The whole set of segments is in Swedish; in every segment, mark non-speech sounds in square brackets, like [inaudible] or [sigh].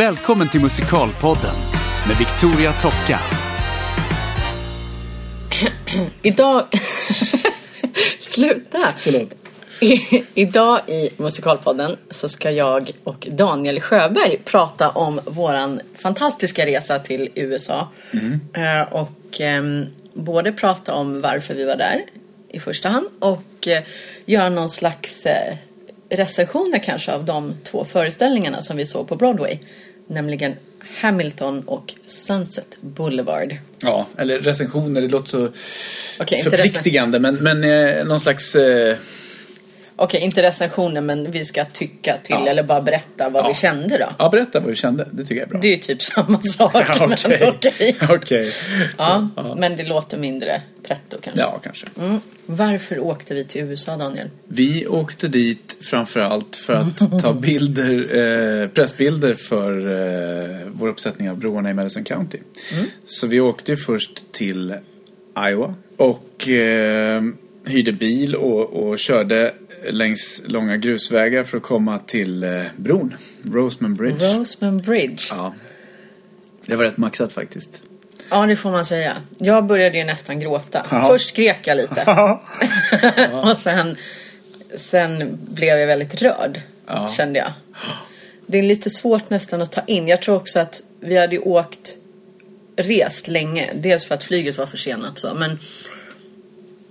Välkommen till Musikalpodden med Victoria Tocka. [clears throat] Idag... [laughs] Sluta! Förlåt. I, idag i Musikalpodden så ska jag och Daniel Sjöberg prata om våran fantastiska resa till USA. Eh, och ehm, både prata om varför vi var där i första hand och eh, göra någon slags eh, recensioner kanske av de två föreställningarna som vi såg på Broadway. Nämligen Hamilton och Sunset Boulevard. Ja, eller recensioner, det låter så inte förpliktigande. Men, men eh, någon slags... Eh, Okej, inte recensioner men vi ska tycka till Ja. eller bara berätta vad Ja. vi kände då. ja, berätta vad du kände. Det tycker jag är bra. Det är ju typ samma [laughs] sak. Ja, men Okej. [laughs] okej. [laughs] Okej. Ja, men det låter mindre pretto kanske. Ja, kanske. Mm. Varför åkte vi till USA Daniel? Vi åkte dit framförallt för att ta bilder, eh, pressbilder för eh, vår uppsättning av broarna i Madison County. Så vi åkte ju först till Iowa och eh, hyrde bil och, och körde längs långa grusvägar för att komma till eh, bron, Roseman Bridge. Roseman Bridge. Ja. Det var rätt maxat faktiskt. Ja, det får man säga. Jag började ju nästan gråta. Ja. Först skrek jag lite. [laughs] [laughs] och sen, sen blev jag väldigt rörd, Ja. kände jag. Det är lite svårt nästan att ta in. Jag tror också att vi hade åkt, rest länge. Dels för att flyget var försenat så, men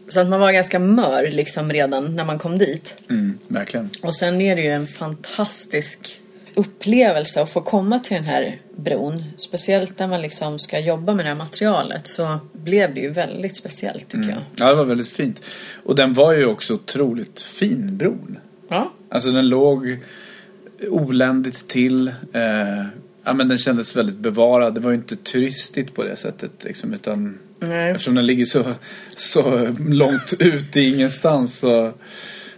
så att man var ganska mör liksom redan när man kom dit. Mm, verkligen. Och sen är det ju en fantastisk upplevelse att få komma till den här bron. Speciellt när man liksom ska jobba med det här materialet så blev det ju väldigt speciellt tycker jag. Ja, det var väldigt fint. Och den var ju också otroligt fin, bron. Ja. Alltså den låg oländigt till. Eh, ja, men den kändes väldigt bevarad. Det var ju inte turistigt på det sättet. Liksom, utan Nej. Eftersom den ligger så, så långt ut i ingenstans så...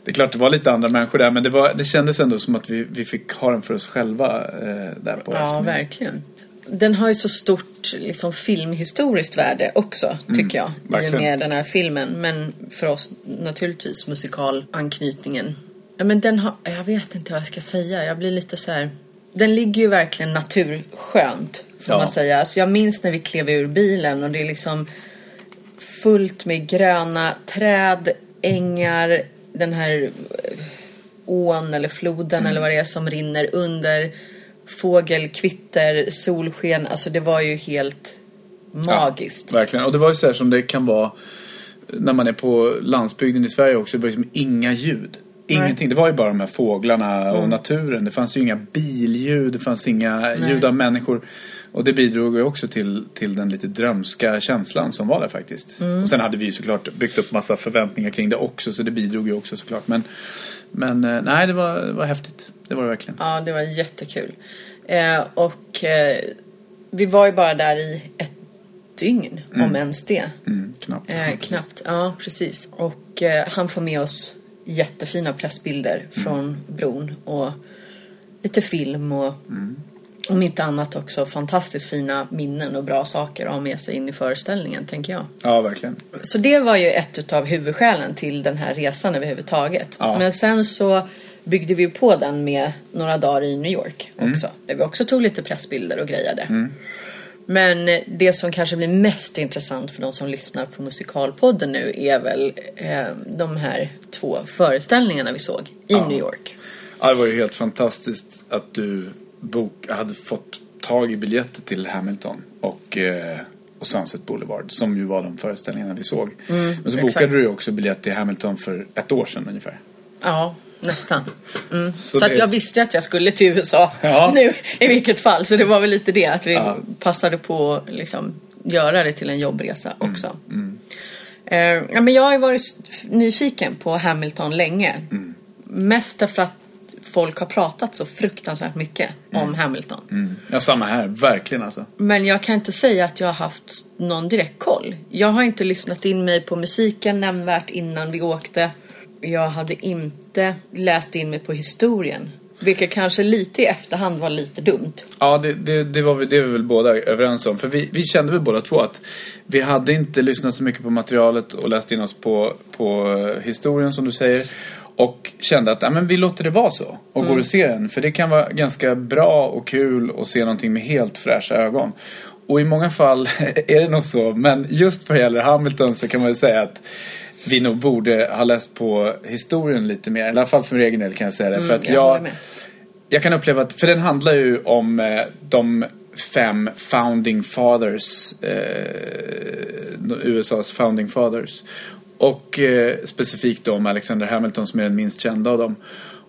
Det är klart det var lite andra människor där men det, var, det kändes ändå som att vi, vi fick ha den för oss själva eh, där på Ja, verkligen. Den har ju så stort liksom, filmhistoriskt värde också, tycker jag. I och verkligen. med den här filmen. Men för oss naturligtvis musikalanknytningen. Ja, men den har, jag vet inte vad jag ska säga. Jag blir lite så här... Den ligger ju verkligen naturskönt, får Ja. man säga. Alltså, jag minns när vi klev ur bilen och det är liksom fullt med gröna träd, ängar, den här eh, ån eller floden Mm. eller vad det är som rinner under. Fågelkvitter, solsken, alltså det var ju helt magiskt. Ja, verkligen. Och det var ju så här som det kan vara när man är på landsbygden i Sverige också. Det var liksom inga ljud. Ingenting. Det var ju bara de här fåglarna Mm. och naturen. Det fanns ju inga billjud. Det fanns inga ljud av människor. Och det bidrog ju också till, till den lite drömska känslan som var där faktiskt. Mm. Och sen hade vi ju såklart byggt upp massa förväntningar kring det också. Så det bidrog ju också såklart. Men, men eh, nej, det var, det var häftigt. Det var det verkligen. Ja, det var jättekul. Eh, och eh, vi var ju bara där i ett dygn, om ens det. Mm, knappt. Eh, knappt, ja precis. Och eh, han får med oss jättefina pressbilder från bron och lite film och om inte annat också fantastiskt fina minnen och bra saker att ha med sig in i föreställningen, tänker jag. Ja, verkligen. Så det var ju ett utav huvudskälen till den här resan överhuvudtaget. Ja. Men sen så byggde vi på den med några dagar i New York också. Där vi också tog lite pressbilder och grejade. Men det som kanske blir mest intressant för de som lyssnar på Musikalpodden nu är väl eh, de här två föreställningarna vi såg i New York. Ja, det var ju helt fantastiskt att du bok, hade fått tag i biljetter till Hamilton och, eh, och Sunset Boulevard som ju var de föreställningarna vi såg. Men så bokade exakt. du ju också biljett till Hamilton för ett år sedan ungefär. Ja, nästan. Mm. Så, Så att det- jag visste att jag skulle till USA Ja. [laughs] nu i vilket fall. Så det var väl lite det att vi Ja. passade på att liksom, göra det till en jobbresa Mm, också. Eh, ja, men jag har ju varit nyfiken på Hamilton länge. Mm. Mest därför att folk har pratat så fruktansvärt mycket om Hamilton. Mm. Ja, samma här. Verkligen alltså. Men jag kan inte säga att jag har haft någon direkt koll. Jag har inte lyssnat in mig på musiken nämnvärt innan vi åkte. Jag hade inte läst in mig på historien. Vilket kanske lite i efterhand var lite dumt. Ja, det, det, det var vi, det är vi väl båda överens om. För vi, vi kände väl båda två att vi hade inte lyssnat så mycket på materialet och läst in oss på, på historien som du säger. Och kände att ja, men vi låter det vara så och går och ser den. För det kan vara ganska bra och kul att se någonting med helt fräscha ögon. Och i många fall [laughs] är det nog så. Men just vad gäller Hamilton så kan man ju säga att vi nog borde ha läst på historien lite mer. I alla fall för min egen del kan jag säga det. för att Mm, jag jag kan uppleva att, för den handlar ju om eh, de fem founding fathers, eh, USAs founding fathers. Och eh, specifikt då om Alexander Hamilton som är den minst kända av dem.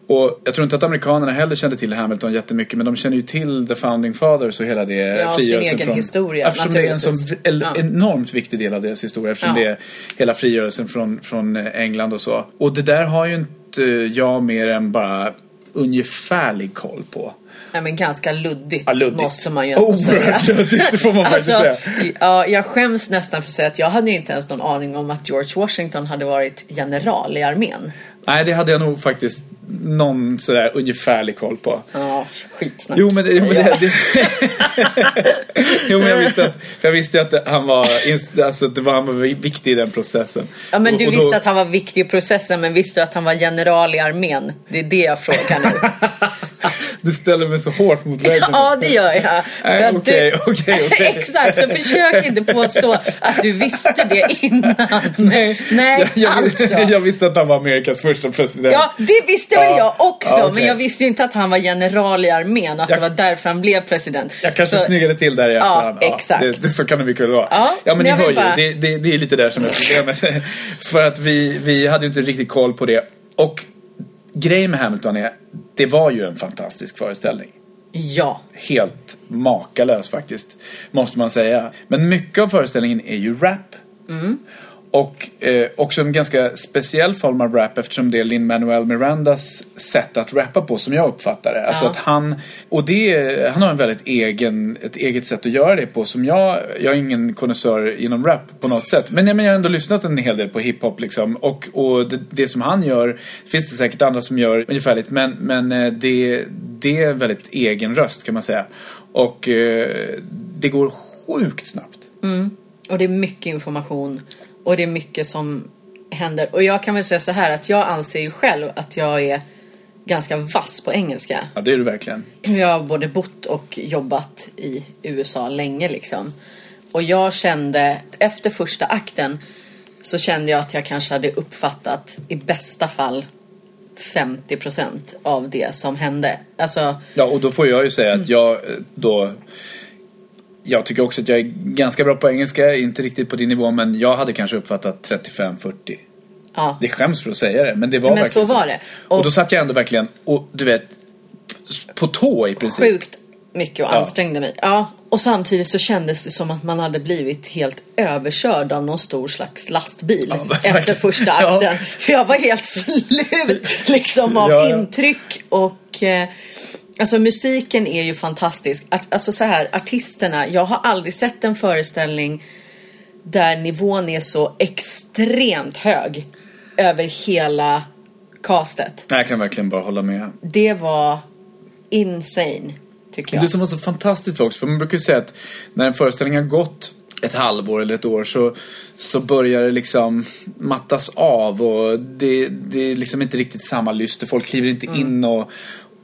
Och jag tror inte att amerikanerna heller kände till Hamilton jättemycket men de känner ju till the founding fathers och hela det Ja, och sin frigörelsen egen från... historia, Eftersom det är en el- Ja. enormt viktig del av deras historia eftersom Ja. det är hela frigörelsen från, från England och så. Och det där har ju inte jag mer än bara ungefärlig koll på. Nej, men ganska luddigt, Ja, luddigt. måste man ju ändå säga. Oerhört luddigt, det får man faktiskt [laughs] säga. Ja, jag skäms nästan för att säga att jag hade inte ens någon aning om att George Washington hade varit general i armén. Nej, det hade jag nog faktiskt någon sådär ungefärlig koll på. Ja, skitsnack. Jo men, det, jo, men, det, jag. det, [laughs] jo, men jag visste att, för jag visste att det- han var, alltså, det var, han var viktig i den processen. Ja, men Och- du och då- visste att han var viktig i processen, men visste du att han var general i armén? Det är det jag frågar nu. [laughs] Du ställer mig så hårt mot väggen. Ja, det gör jag. [laughs] Okej, okej, okej. Exakt, så försök inte påstå att du visste det innan. Nej, Nej jag, jag, alltså. jag visste att han var Amerikas första president. Ja, det visste väl Ja, jag också. ja, okej. Men jag visste ju inte att han var general i armén och att Jag- det var därför han blev president. Jag kanske Så- snyggade till där i efterhand. exakt. det, det, så kan det mycket väl vara. Ja, men ni hör vill ju, bara- det, det, det är lite där som är problemet. [laughs] För att vi, vi hade ju inte riktigt koll på det. Och grejen med Hamilton är, det var ju en fantastisk föreställning. Ja. Helt makalös faktiskt, måste man säga. Men mycket av föreställningen är ju rap. Och eh, också en ganska speciell form av rap eftersom det är Lin-Manuel Mirandas sätt att rappa på som jag uppfattar det. Alltså Ja. att han, och det, han har en väldigt egen, ett eget sätt att göra det på som jag, jag är ingen konnässör inom rap på något sätt. Men, men jag har ändå lyssnat en hel del på hiphop liksom. Och, och det, det som han gör finns det säkert andra som gör ungefärligt. Men, men eh, det, det är en väldigt egen röst kan man säga. Och eh, det går sjukt snabbt. Och det är mycket information. Och det är mycket som händer. Och jag kan väl säga så här att jag anser ju själv att jag är ganska vass på engelska. Ja, det är du verkligen. Jag har både bott och jobbat i USA länge liksom. Och jag kände, efter första akten så kände jag att jag kanske hade uppfattat i bästa fall 50% av det som hände. Alltså, Ja, och då får jag ju säga att jag eh, då... Jag tycker också att jag är ganska bra på engelska, inte riktigt på din nivå, men jag hade kanske uppfattat 35-40. ja. Det skäms för att säga det, men det var Men verkligen så var det. Och, Och- då satt jag ändå verkligen, och du vet, på tå i princip. Sjukt mycket och Ja. ansträngde mig. Ja, och samtidigt så kändes det som att man hade blivit helt överkörd av någon stor slags lastbil Ja, efter första Ja. akten. För jag var helt slut liksom av Ja, ja. intryck och eh, Alltså musiken är ju fantastisk. Alltså så här, artisterna. Jag har aldrig sett en föreställning där nivån är så extremt hög över hela castet. Jag kan verkligen bara hålla med. Det var insane, tycker jag. Det som var så fantastiskt också, för man brukar ju säga att när en föreställning har gått ett halvår eller ett år så, så börjar det liksom mattas av och det, det är liksom inte riktigt samma lyster. Folk kliver inte Mm. in och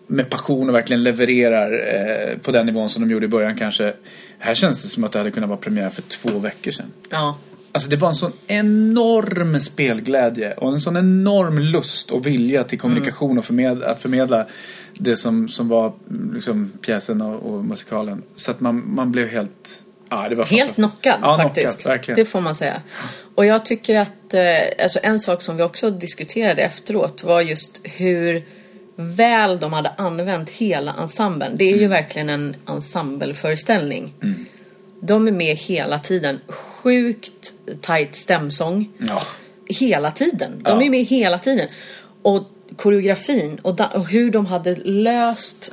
med passion och verkligen levererar eh, på den nivån som de gjorde i början kanske. Här känns det som att det hade kunnat vara premiär för två veckor sedan. Ja. Alltså det var en sån enorm spelglädje och en sån enorm lust och vilja till kommunikation och förmed, att förmedla det som, som var mm, liksom, pjäsen och, och musikalen. Så att man, man blev helt... Ja, det var Helt knockad ja, faktiskt. Knockad. Det får man säga. Och jag tycker att eh, alltså en sak som vi också diskuterade efteråt var just hur väl de hade använt hela ensemblen. Det är Mm. ju verkligen en ensembleföreställning. De är med hela tiden. Sjukt tight stämsång. Ja. Hela tiden. De Ja. är med hela tiden. Och koreografin och, och hur de hade löst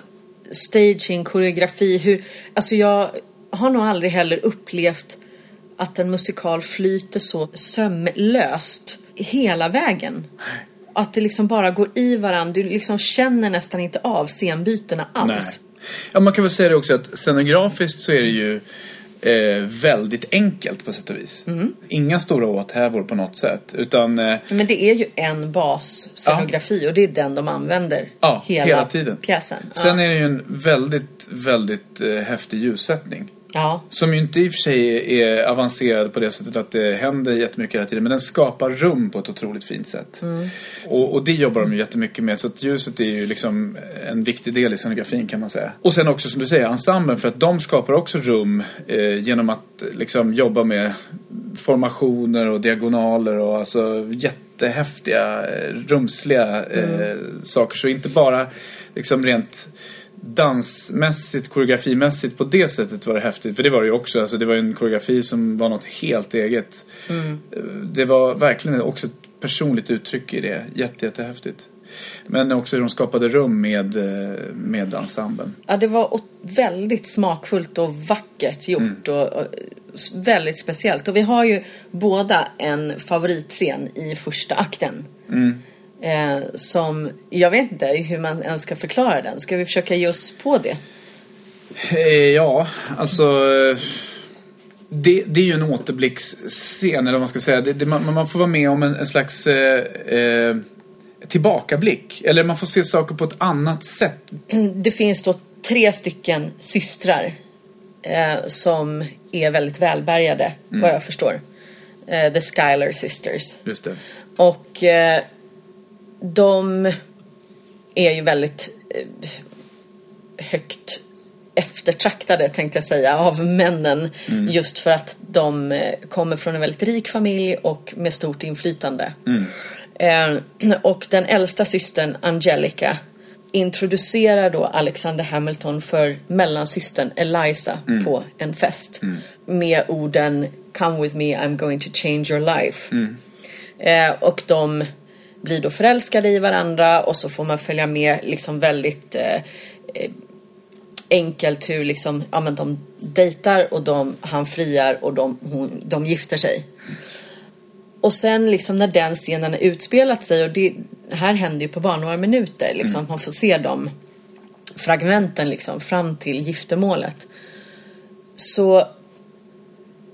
staging, koreografi. Hur, alltså jag har nog aldrig heller upplevt att en musikal flyter så sömlöst hela vägen. Att det liksom bara går i varandra. Du liksom känner nästan inte av scenbytena Nej. alls. Ja, man kan väl säga det också att scenografiskt så är det ju eh, väldigt enkelt på sätt och vis. Mm. Inga stora åthävor på något sätt. Utan eh, Men det är ju en basscenografi och det är den de använder Ja, hela, hela tiden. pjäsen. sen ja. är det ju en väldigt, väldigt eh, häftig ljussättning. Ja. Som ju inte i och för sig är avancerad på det sättet att det händer jättemycket hela tiden. Men den skapar rum på ett otroligt fint sätt. Och, och det jobbar de ju jättemycket med. Så att ljuset är ju liksom en viktig del i scenografin kan man säga. Och sen också som du säger, ensemblen. För att de skapar också rum eh, genom att liksom jobba med formationer och diagonaler och alltså jättehäftiga, eh, rumsliga eh, saker. Så inte bara liksom rent dansmässigt, koreografimässigt på det sättet var det häftigt. För det var det ju också. Alltså det var ju en koreografi som var något helt eget. Eh, Det var verkligen också ett personligt uttryck i det. Jätte, jättehäftigt. Men också hur de skapade rum med, eh, med ensemblen. Ja, det var väldigt smakfullt och vackert gjort och, och s- väldigt speciellt. Och vi har ju båda en favoritscen i första akten. Eh, som, jag vet inte hur man ens ska förklara den. Ska vi försöka ge oss på det? Eh, Ja, alltså... Det, det är ju en återblicksscen, eller vad man ska säga. Det, det, man, man får vara med om en, en slags eh, eh, tillbakablick. Eller man får se saker på ett annat sätt. Det finns då tre stycken systrar eh, som är väldigt välbärgade, vad jag förstår. Eh, the Skylar Sisters. Just det. Och eh, de är ju väldigt eh, högt eftertraktade tänkte jag säga av männen. Just för att de eh, kommer från en väldigt rik familj och med stort inflytande. Eh, och den äldsta systern Angelica introducerar då Alexander Hamilton för mellansystern Eliza på en fest med orden Come with me, I'm going to change your life. Eh, och de blir då förälskade i varandra och så får man följa med liksom väldigt eh, eh, enkelt hur liksom, ja men de dejtar och de, han friar och de, hon, de gifter sig. Och sen liksom när den scenen har utspelat sig och det här händer ju på bara några minuter liksom. Man får se de fragmenten liksom fram till giftermålet. Så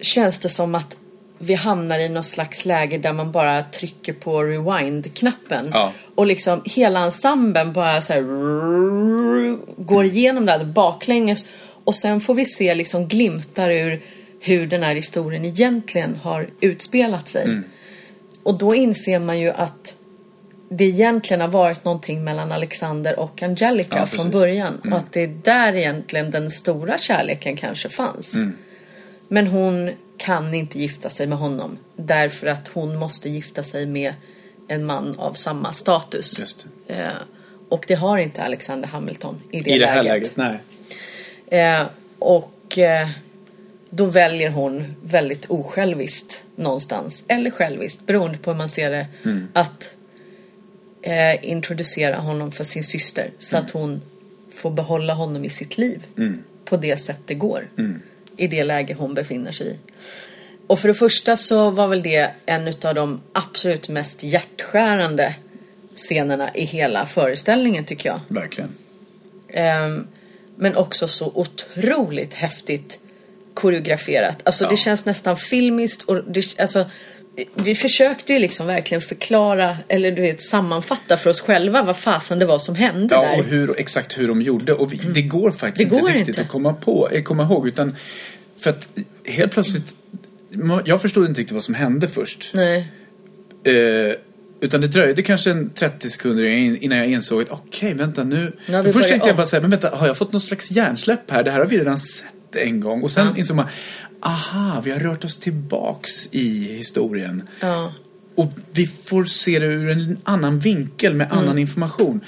känns det som att vi hamnar i något slags läge där man bara trycker på rewind-knappen. Ja. Och liksom hela ensemblen bara så här går igenom det här baklänges. Och sen får vi se liksom glimtar ur hur den här historien egentligen har utspelat sig. Mm. Och då inser man ju att det egentligen har varit någonting mellan Alexander och Angelica Ja, från början. Mm. Och att det är där egentligen den stora kärleken kanske fanns. Mm. Men hon kan inte gifta sig med honom. Därför att hon måste gifta sig med en man av samma status. Just Eh, och det har inte Alexander Hamilton i det, I det här läget. läget, nej. Eh, och eh, då väljer hon väldigt osjälviskt någonstans, eller själviskt beroende på hur man ser det, att eh, introducera honom för sin syster så att hon får behålla honom i sitt liv på det sätt det går i det läge hon befinner sig i. Och för det första så var väl det en av de absolut mest hjärtskärande scenerna i hela föreställningen tycker jag. Verkligen. Ehm, men också så otroligt häftigt koreograferat. Alltså det Ja. känns nästan filmiskt och det, alltså, vi försökte ju liksom verkligen förklara eller du vet sammanfatta för oss själva vad fasen det var som hände Ja, där. och hur, exakt hur de gjorde. Och vi, det går faktiskt Det inte går riktigt inte. att komma, på, eh, komma ihåg. Utan för att helt plötsligt... Jag förstod inte riktigt vad som hände först. Nej. Eh, utan det dröjde kanske en 30 sekunder in- innan jag insåg att okej, vänta nu. Nu först tänkte jag bara säga, men vänta, har jag fått någon slags hjärnsläpp här? Det här har vi redan sett en gång. Och sen Ja. insåg man, aha, vi har rört oss tillbaks i historien. Ja. Och vi får se det ur en annan vinkel med Mm. annan information.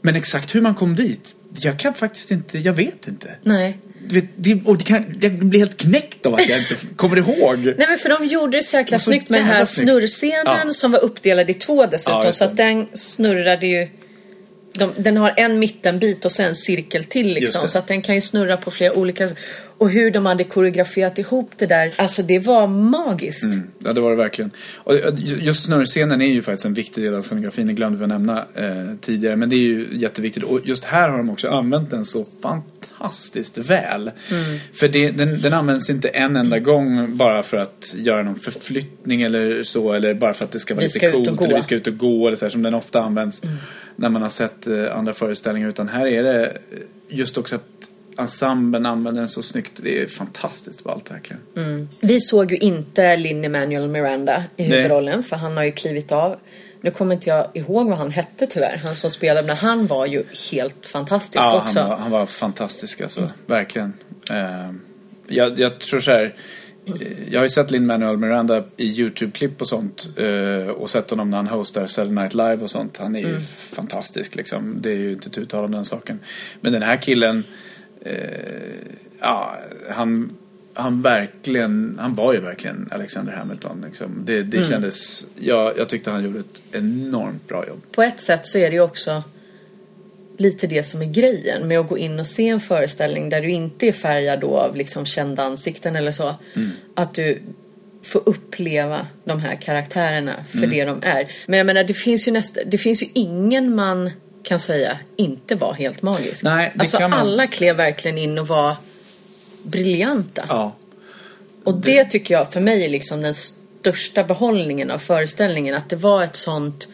Men exakt hur man kom dit, jag kan faktiskt inte, jag vet inte. Nej. Vet, det, och det kan, jag blir helt knäckt av att jag inte [laughs] kommer ihåg. Nej men för de gjorde det så jäkla så snyggt med den här snyggt. snurrscenen Ja. som var uppdelad i två dessutom. Ja, så att den snurrade ju de, den har en mittenbit och sen en cirkel till liksom. Så att den kan ju snurra på flera olika Och hur de hade koreograferat ihop det där. Alltså det var magiskt. Mm, ja, det var det verkligen. Och eh, just snurrscenen är ju faktiskt en viktig del av scenografin. Det glömde vi att nämna eh, tidigare. Men det är ju jätteviktigt. Och just här har de också använt en så fantastiskt väl. Mm. För det, den, den används inte en enda gång bara för att göra någon förflyttning eller så. Eller bara för att det ska vara Vi lite coolt. Eller vi ska ut och gå. Eller så här, som den ofta används Mm. när man har sett eh, andra föreställningar. Utan här är det just också att ensemblen använder den så snyggt. Det är fantastiskt ballt verkligen. Mm. Vi såg ju inte Lin Emanuel Miranda i huvudrollen för han har ju klivit av. Nu kommer inte jag ihåg vad han hette tyvärr. Han som spelade, men han var ju helt fantastisk Ja, han också. var, han var fantastisk alltså. Verkligen. Eh, jag, jag tror så här. eh, Jag har ju sett Lin-Manuel Miranda i YouTube-klipp och sånt. eh, Och sett honom när han hostar Saturday Night Live och sånt. Han är ju fantastisk liksom. Det är ju inte tu tal om den saken. Men den här killen. Eh, Ja, han, han verkligen, han var ju verkligen Alexander Hamilton. Liksom. Det, det kändes, jag, jag tyckte han gjorde ett enormt bra jobb. På ett sätt så är det ju också lite det som är grejen med att gå in och se en föreställning där du inte är färgad då av liksom kända ansikten eller så. Att du får uppleva de här karaktärerna för det de är. Men jag menar det finns ju nästa, det finns ju ingen man kan säga inte var helt magisk. Nej, det alltså kan man- alla klev verkligen in och var briljanta. Ja, Och det tycker jag för mig är liksom den största behållningen av föreställningen. Att det var ett sånt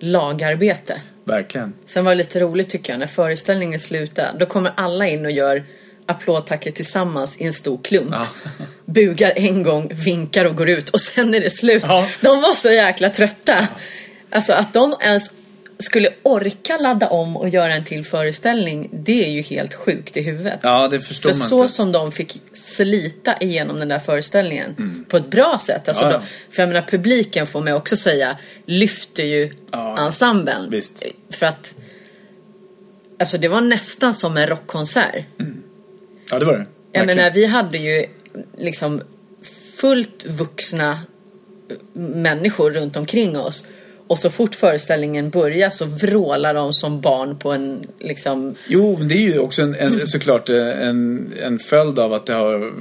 lagarbete. verkligen. Sen var det lite roligt tycker jag när föreställningen slutade. Då kommer alla in och gör applådtacker tillsammans i en stor klump. Ja. [laughs] Bugar en gång, vinkar och går ut och sen är det slut. Ja. De var så jäkla trötta. Alltså att de ens skulle orka ladda om och göra en till föreställning. Det är ju helt sjukt i huvudet. Ja, det förstår För man så inte. som de fick slita igenom den där föreställningen på ett bra sätt. Alltså Mm. Ja, då, ja. för jag menar publiken får man också säga lyfter ju Ja, ensemblen. visst. För att Alltså det var nästan som en rockkonsert. Ja, det var det. Jag Verkligen. menar vi hade ju liksom fullt vuxna människor runt omkring oss. Och så fort föreställningen börjar så vrålar de som barn på en liksom Jo, men det är ju också en, en, såklart eh, en, en följd av att det har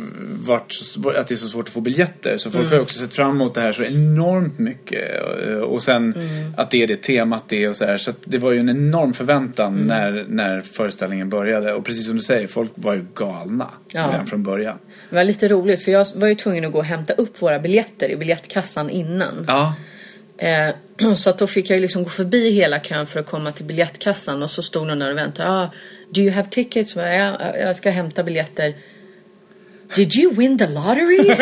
varit så, att det är så svårt att få biljetter. Så folk har ju också sett fram emot det här så enormt mycket. eh, Och sen att det är det temat det är och så här. Så det var ju en enorm förväntan när, när föreställningen började. Och precis som du säger, folk var ju galna Ja. redan från början. Det var lite roligt för jag var ju tvungen att gå och hämta upp våra biljetter i biljettkassan innan. Ja, Eh, [clears throat] så att då fick jag liksom gå förbi hela kön för att komma till biljettkassan och så stod någon där och väntade. Ah, do you have tickets? Ja, jag ska hämta biljetter. Did you win the lottery?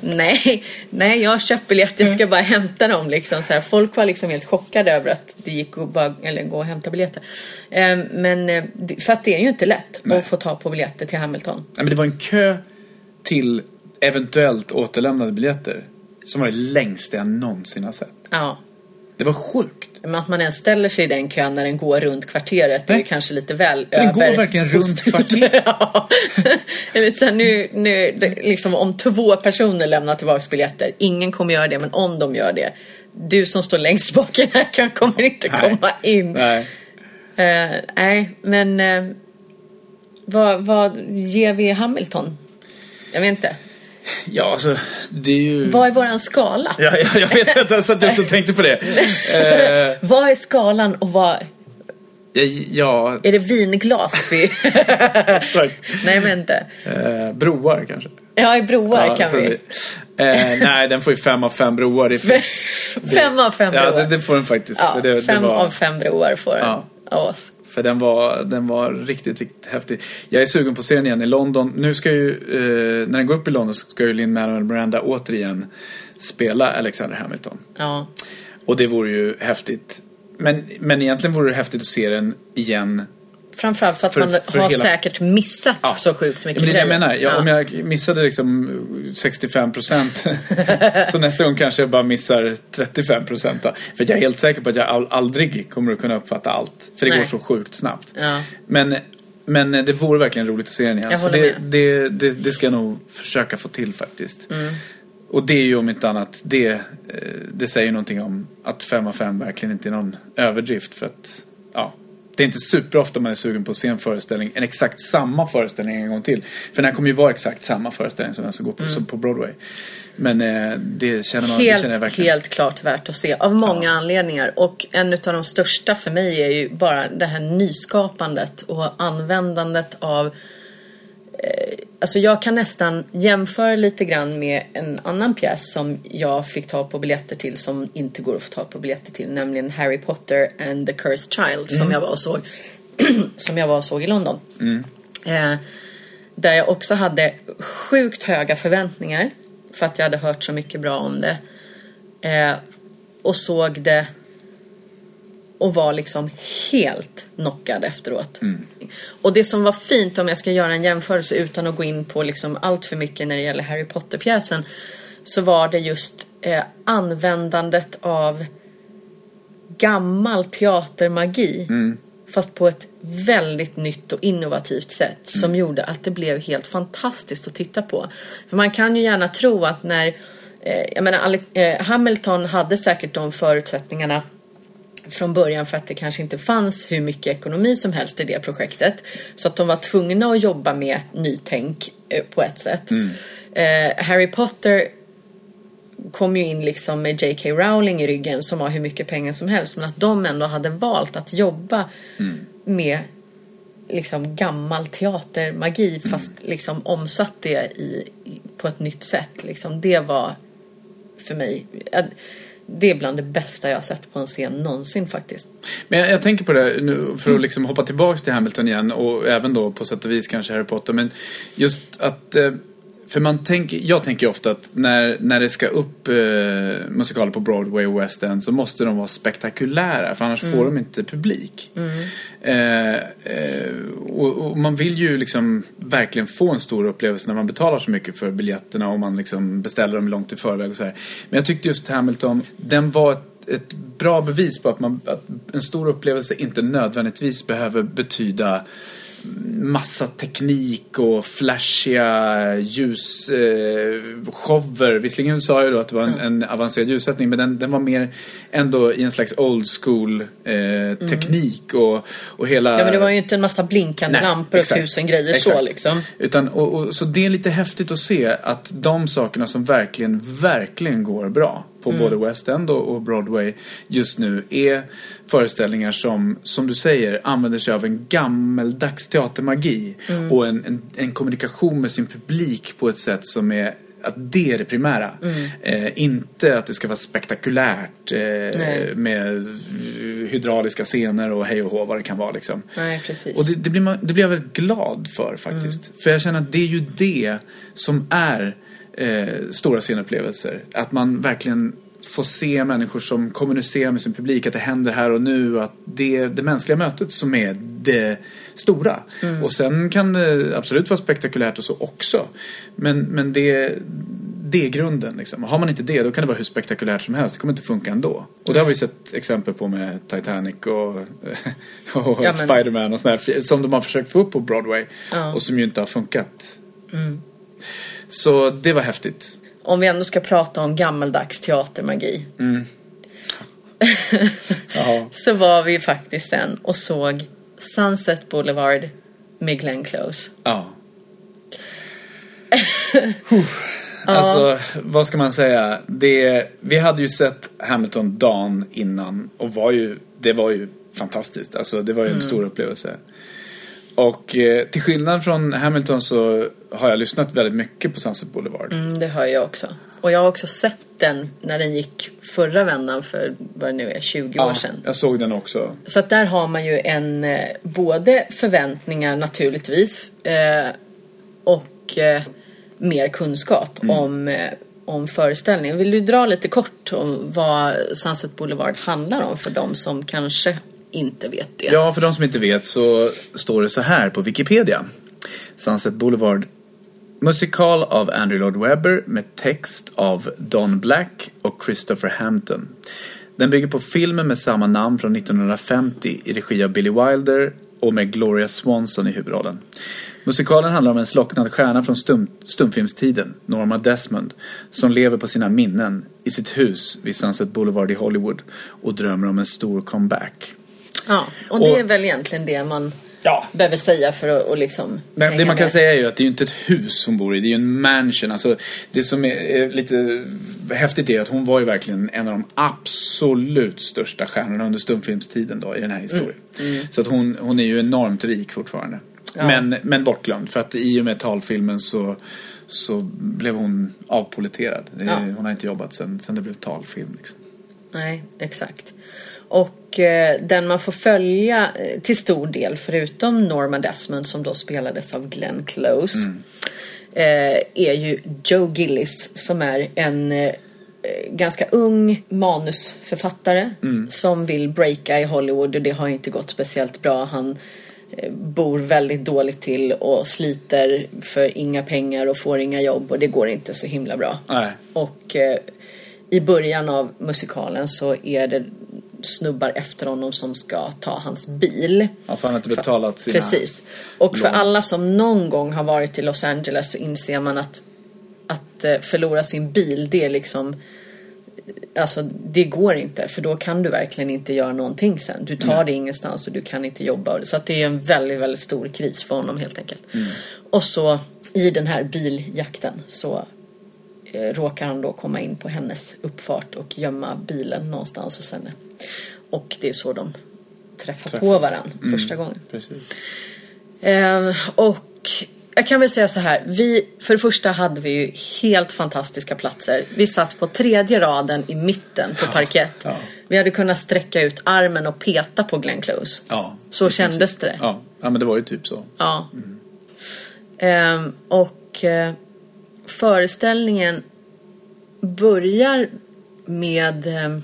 [laughs] nej, nej, jag har köpt biljetter. Jag ska bara hämta dem. Liksom, så här. Folk var liksom helt chockade över att det gick att bara, eller, gå och hämta biljetter. Eh, men eh, det- för att det är ju inte lätt Nej. att få ta på biljetter till Hamilton. Nej, men det var en kö till eventuellt återlämnade biljetter som var det längsta jag någonsin har sett. Ja. Det var sjukt. Men att man ens ställer sig i den kön när den går runt kvarteret det är Nej. kanske lite väl Den går över- verkligen runt kvarteret. [laughs] ja. Eller så här, nu, nu, liksom om två personer lämnar tillbaka biljetter. Ingen kommer göra det, men om de gör det. Du som står längst bak i den här kön kommer inte Nej. komma in. Nej. Eh, nej, men eh, vad, vad ger vi Hamilton? Jag vet inte. Ja, alltså det är ju... Vad är våran skala? Ja, ja, jag vet inte ens att jag stod och tänkte på det. Eh, [laughs] Vad är skalan och vad... ja, ja, Är det vinglas vi... nej, men inte. Eh, broar kanske. Ja, i broar Ja, kan får vi. Eh, nej, den får ju fem av fem broar. Det [laughs] Fem av fem ja, broar. det, det får den faktiskt. Ja, det, fem det var, av fem broar får den Ja. av oss. För den var, den var riktigt, riktigt häftig. Jag är sugen på att se den igen i London. Nu ska ju, eh, när den går upp i London så ska ju Lin-Manuel Miranda återigen spela Alexander Hamilton. Ja. Och det vore ju häftigt. Men, men egentligen vore det häftigt att se den igen Framförallt för att För- man för har hela- säkert missat Ja. så sjukt Ja, mycket men det det jag grejer. menar. Jag, Ja. Om jag missade liksom 65 procent [laughs] så nästa gång kanske jag bara missar 35 procent. För jag är helt säker på att jag aldrig kommer att kunna uppfatta allt. För det Nej. går så sjukt snabbt. Ja. Men, men det vore verkligen roligt att se den igen. Jag Så det, det, det, det ska jag nog försöka få till faktiskt. Och det är ju om inte annat, det, eh, det säger någonting om att 5 av 5 verkligen inte är någon överdrift. För att, ja, Det är inte superofta man är sugen på att se en föreställning, en exakt samma föreställning en gång till. För den här kommer ju vara exakt samma föreställning som den som går på, som på Broadway. Men eh, det känner man det känner Helt, verkligen. helt klart värt att se av många anledningar. Och en av de största för mig är ju bara det här nyskapandet och användandet av eh, Alltså jag kan nästan jämföra lite grann med en annan pjäs som jag fick ta på biljetter till som inte går att få ta på biljetter till. Nämligen Harry Potter and the Cursed Child som jag var och såg. [clears throat] som jag var och såg i London. Eh, där jag också hade sjukt höga förväntningar. För att jag hade hört så mycket bra om det. Eh, och såg det och var liksom helt knockad efteråt. Och det som var fint om jag ska göra en jämförelse utan att gå in på liksom allt för mycket när det gäller Harry Potter-pjäsen så var det just eh, användandet av gammal teatermagi fast på ett väldigt nytt och innovativt sätt som gjorde att det blev helt fantastiskt att titta på. För man kan ju gärna tro att när eh, jag menar, eh, Hamilton hade säkert de förutsättningarna från början för att det kanske inte fanns hur mycket ekonomi som helst i det projektet. Så att de var tvungna att jobba med nytänk eh, på ett sätt. Eh, Harry Potter kom ju in liksom med J.K. Rowling i ryggen som har hur mycket pengar som helst. Men att de ändå hade valt att jobba med liksom gammal teatermagi fast liksom omsatt det i, i, på ett nytt sätt. Liksom, det var för mig eh, det är bland det bästa jag har sett på en scen någonsin faktiskt. Men jag, jag tänker på det nu för att liksom hoppa tillbaks till Hamilton igen och även då på sätt och vis kanske Harry Potter. Men just att eh, för man tänker, jag tänker ofta att när, när det ska upp eh, musikaler på Broadway och West End så måste de vara spektakulära för annars får de inte publik. Eh, eh, och, och man vill ju liksom verkligen få en stor upplevelse när man betalar så mycket för biljetterna och man liksom beställer dem långt i förväg och så här. Men jag tyckte just Hamilton, den var ett, ett bra bevis på att, man, att en stor upplevelse inte nödvändigtvis behöver betyda massa teknik och flashiga ljusshower. Eh, Visserligen sa jag då att det var en, en avancerad ljussättning men den, den var mer ändå i en slags old school eh, teknik och, och hela... Ja men det var ju inte en massa blinkande Nej, lampor och tusen grejer Exakt. så liksom. Utan, och, och, så det är lite häftigt att se att de sakerna som verkligen, verkligen går bra på både West End och, Broadway just nu är föreställningar som, som du säger, använder sig av en gammeldags teatermagi och en, en, en kommunikation med sin publik på ett sätt som är att det är det primära. Eh, inte att det ska vara spektakulärt eh, med hydrauliska scener och hej och hå vad det kan vara liksom. Nej precis. Och det, det, blir man, det blir jag väldigt glad för faktiskt. För jag känner att det är ju det som är eh, stora scenupplevelser. Att man verkligen får se människor som kommunicerar med sin publik, att det händer här och nu. Att det är det mänskliga mötet som är det stora. Och sen kan det absolut vara spektakulärt och så också. Men, men det, det är grunden. Liksom. Har man inte det, då kan det vara hur spektakulärt som helst. Det kommer inte funka ändå. Och det har vi sett exempel på med Titanic och, [laughs] och Ja, Spiderman och sådär. Som de har försökt få upp på Broadway. Ja. Och som ju inte har funkat. Så det var häftigt. Om vi ändå ska prata om gammaldags teatermagi. [laughs] Ja. Så var vi faktiskt sen och såg Sunset Boulevard med Glenn Close. [laughs] ja. Alltså, vad ska man säga? Det, vi hade ju sett Hamilton dagen innan och var ju, det var ju fantastiskt. Alltså, det var ju en stor upplevelse. Och eh, till skillnad från Hamilton så har jag lyssnat väldigt mycket på Sunset Boulevard. Mm, det hör jag också. Och jag har också sett den när den gick förra vändan för vad det nu är, 20 år Ja, sedan. jag såg den också. Så att där har man ju en, eh, både förväntningar naturligtvis eh, och eh, mer kunskap Mm. om, eh, om föreställningen. Vill du dra lite kort om vad Sunset Boulevard handlar om för de som kanske inte vet det? Ja, för de som inte vet så står det så här på Wikipedia. Sunset Boulevard Musikal av Andrew Lloyd Webber med text av Don Black och Christopher Hampton. Den bygger på filmen med samma namn från 1950 i regi av Billy Wilder och med Gloria Swanson i huvudrollen. Musikalen handlar om en slocknad stjärna från stum, stumfilmstiden, Norma Desmond, som lever på sina minnen i sitt hus vid Sunset Boulevard i Hollywood och drömmer om en stor comeback. Ja, och det Och- är väl egentligen det man Ja. behöver säga för att och liksom Men det man kan med. säga är ju att det är ju inte ett hus hon bor i, det är ju en mansion. Alltså, det som är, lite häftigt är att hon var ju verkligen en av de absolut största stjärnorna under stumfilmstiden då i den här historien. Så att hon, hon är ju enormt rik fortfarande. Ja. Men, men bortglömd, för att i och med talfilmen så, så blev hon avpoliterad. Ja. Hon har inte jobbat sen, sen det blev talfilm. Liksom. Nej, exakt. Och eh, den man får följa eh, till stor del, förutom Norma Desmond som då spelades av Glenn Close, eh, är ju Joe Gillis som är en ganska ung manusförfattare som vill breaka i Hollywood och det har inte gått speciellt bra. Han bor väldigt dåligt till och sliter för inga pengar och får inga jobb och det går inte så himla bra. Nej. Och i början av musikalen så är det snubbar efter honom som ska ta hans bil. Ja, för han har inte betalat sina... Precis. Och för lån. alla som någon gång har varit i Los Angeles så inser man att, att eh, förlora sin bil det är liksom Alltså det går inte för då kan du verkligen inte göra någonting sen. Du tar dig ingenstans och du kan inte jobba. Så att det är en väldigt, väldigt stor kris för honom helt enkelt. Och så i den här biljakten så eh, råkar han då komma in på hennes uppfart och gömma bilen någonstans hos henne. Och det är så de träffar på Träffas. varandra Mm. första gången. Precis. Eh, och jag kan väl säga så här. Vi, för det första hade vi ju helt fantastiska platser. Vi satt på tredje raden i mitten på parkett. ja. Vi hade kunnat sträcka ut armen och peta på Glenn Close. Ja, Så kändes det. Ja. ja, men det var ju typ så. Ja. Ehm, och eh, föreställningen börjar med eh,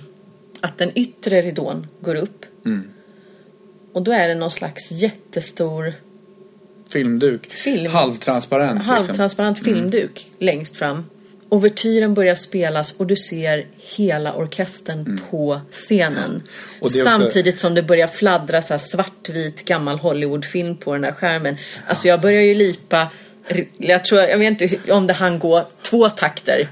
att den yttre ridån går upp. Mm. Och då är det någon slags jättestor Filmduk. Film. Halvtransparent. liksom. halvtransparent filmduk längst fram. Ouvertyren börjar spelas och du ser hela orkestern på scenen. Mm. Det är också- Samtidigt som det börjar fladdra så här svartvit gammal Hollywoodfilm på den här skärmen. Alltså jag börjar ju lipa. Jag tror, jag vet inte om det hann gå två takter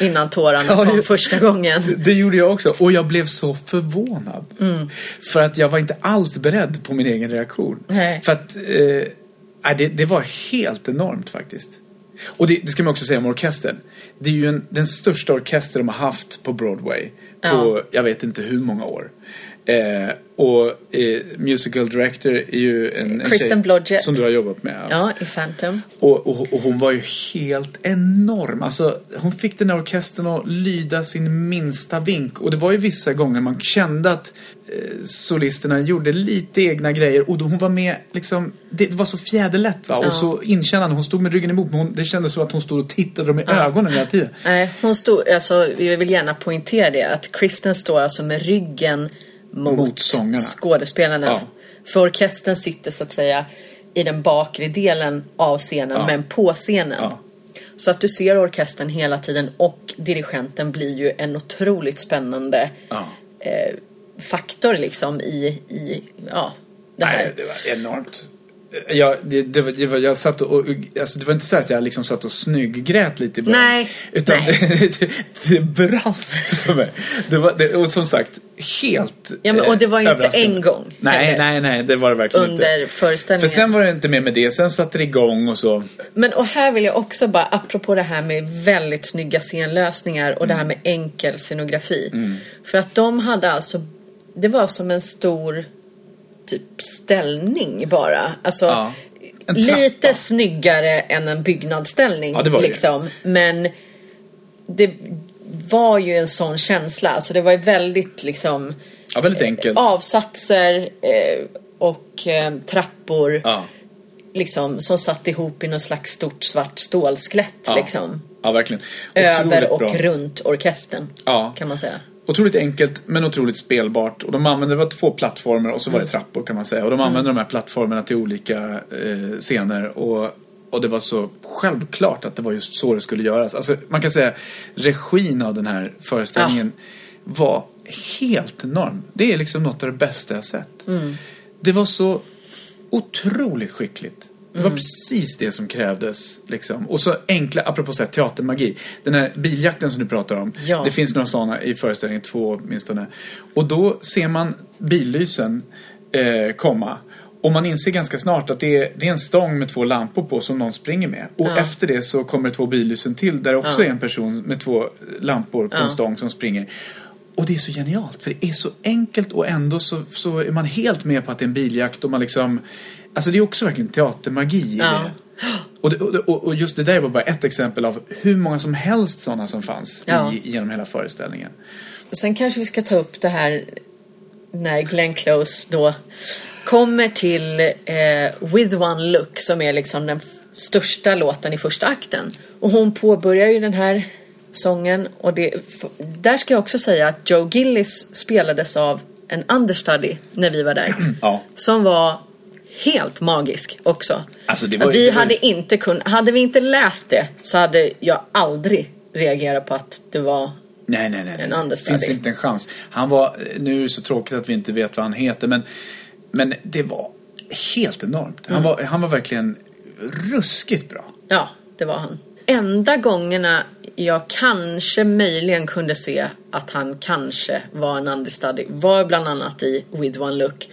innan tårarna Ja, kom ju- första gången. [laughs] Det gjorde jag också och jag blev så förvånad. Mm. För att jag var inte alls beredd på min egen reaktion. Nej. För att eh, nej, det, det var helt enormt faktiskt. Och det, det ska man också säga om orkestern. Det är ju en, den största orkester de har haft på Broadway på Ja. jag vet inte hur många år. Eh, och eh, musical director är ju en, en Kristen tjej Blodgett. som du har jobbat med. Ja, i Phantom. Och, och, och hon var ju helt enorm. Alltså, hon fick den här orkestern att lyda sin minsta vink. Och det var ju vissa gånger man kände att eh, solisterna gjorde lite egna grejer. Och då hon var med, liksom, det var så fjäderlätt va? Ja. Och så inkännande. Hon stod med ryggen emot. Men hon, det kändes som att hon stod och tittade dem i ögonen hela tiden. Nej, hon stod, alltså jag vill gärna poängtera det att Kristen står alltså med ryggen mot, Mot sångarna. skådespelarna. Ja. För orkestern sitter så att säga i den bakre delen av scenen Ja. men på scenen. Ja. Så att du ser orkestern hela tiden och dirigenten blir ju en otroligt spännande eh, faktor liksom i, i ja, det här. Nej, det var enormt. Jag, det, det var, det var, jag satt och, alltså det var inte så att jag liksom satt och snygggrät lite i början. Nej, Utan nej. [laughs] Det, det, det brast för mig. Det var, och som sagt, helt Ja, men, och det var ju inte en gång Nej, heller. nej, nej, det var det verkligen under inte. föreställningen. För sen var det inte mer med det. Sen satte det igång och så. Men och här vill jag också bara, apropå det här med väldigt snygga scenlösningar och det här med enkel scenografi. För att de hade alltså, det var som en stor typ ställning bara. Alltså Ja. Lite snyggare än en byggnadsställning. Ja, det var det liksom. Men det var ju en sån känsla. Alltså det var ju väldigt liksom Ja, väldigt enkelt. avsatser eh, och eh, trappor Ja. liksom, som satt ihop i något slags stort svart stålskelett liksom. Ja, verkligen. Över Otroligt och bra. runt orkestern. Ja. Kan man säga. Otroligt enkelt men otroligt spelbart. Och de använde, det var två plattformar och så var det trappor kan man säga. Och de använde de här plattformarna till olika eh, scener. Och, och det var så självklart att det var just så det skulle göras. Alltså man kan säga regin av den här föreställningen var helt enorm. Det är liksom något av det bästa jag sett. Det var så otroligt skickligt. Det var precis det som krävdes. Liksom. Och så enkla, apropå så här, teatermagi. Den här biljakten som du pratar om. Ja. Det finns några sådana i föreställningen, två åtminstone. Och då ser man billysen eh, komma. Och man inser ganska snart att det är, det är en stång med två lampor på som någon springer med. Och Ja. efter det så kommer två billysen till där det också Ja. är en person med två lampor på en stång som springer. Och det är så genialt för det är så enkelt och ändå så, så är man helt med på att det är en biljakt och man liksom Alltså det är också verkligen teatermagi i Ja. det. Och, och, och- just det där var bara ett exempel av hur många som helst sådana som fanns Ja. i, genom hela föreställningen. Sen kanske vi ska ta upp det här när Glenn Close då kommer till eh, With One Look som är liksom den största låten i första akten. Och hon påbörjar ju den här sången och det, där ska jag också säga att Joe Gillis spelades av en understudy när vi var där. Ja. Som var helt magisk också. Alltså, det ju- vi det var hade inte kunnat, hade vi inte läst det så hade jag aldrig reagerat på att det var Nej, nej, nej. En understudy. finns inte en chans. Han var, nu är det så tråkigt att vi inte vet vad han heter, men, men det var helt enormt. Mm. Han, var, han var verkligen ruskigt bra. Ja, det var han. Enda gångerna jag kanske möjligen kunde se att han kanske var en understudy var bland annat i With One Look.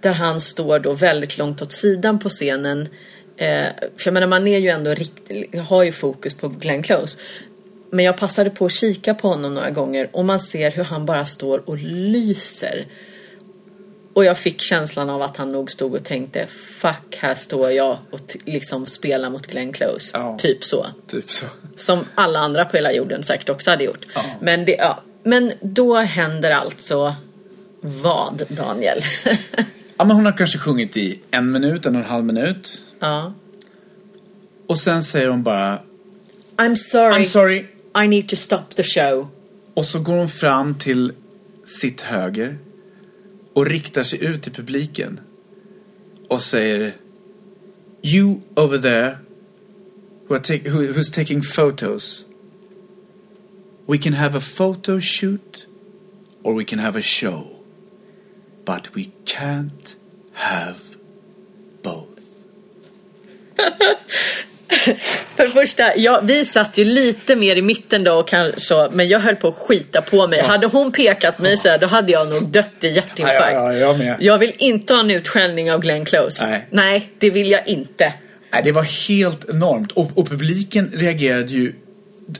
Där han står då väldigt långt åt sidan på scenen. Eh, för jag menar man är ju ändå rikt, har ju fokus på Glenn Close. Men jag passade på att kika på honom några gånger och man ser hur han bara står och lyser. Och jag fick känslan av att han nog stod och tänkte Fuck, här står jag och liksom spelar mot Glenn Close. Ja. Typ så. Typ så. Som alla andra på hela jorden säkert också hade gjort. Ja. Men, det, ja. Men då händer alltså vad, Daniel? [laughs] Ja, men hon har kanske sjungit i en minut, en och en halv minut. ja. Och sen säger hon bara I'm sorry. I'm sorry. I need to stop the show. Och så går hon fram till sitt höger och riktar sig ut till publiken och säger You over there who are take, who, who's taking photos We can have a photo shoot or we can have a show but we can't have both. [laughs] För det första, ja, vi satt ju lite mer i mitten då och kanske, men jag höll på att skita på mig. Hade hon pekat mig så här, då hade jag nog dött i hjärtinfarkt. Ja, ja, ja, jag. Jag vill inte ha en utskällning av Glenn Close. Nej. det vill jag inte. Nej, det var helt enormt. Och, och publiken reagerade ju...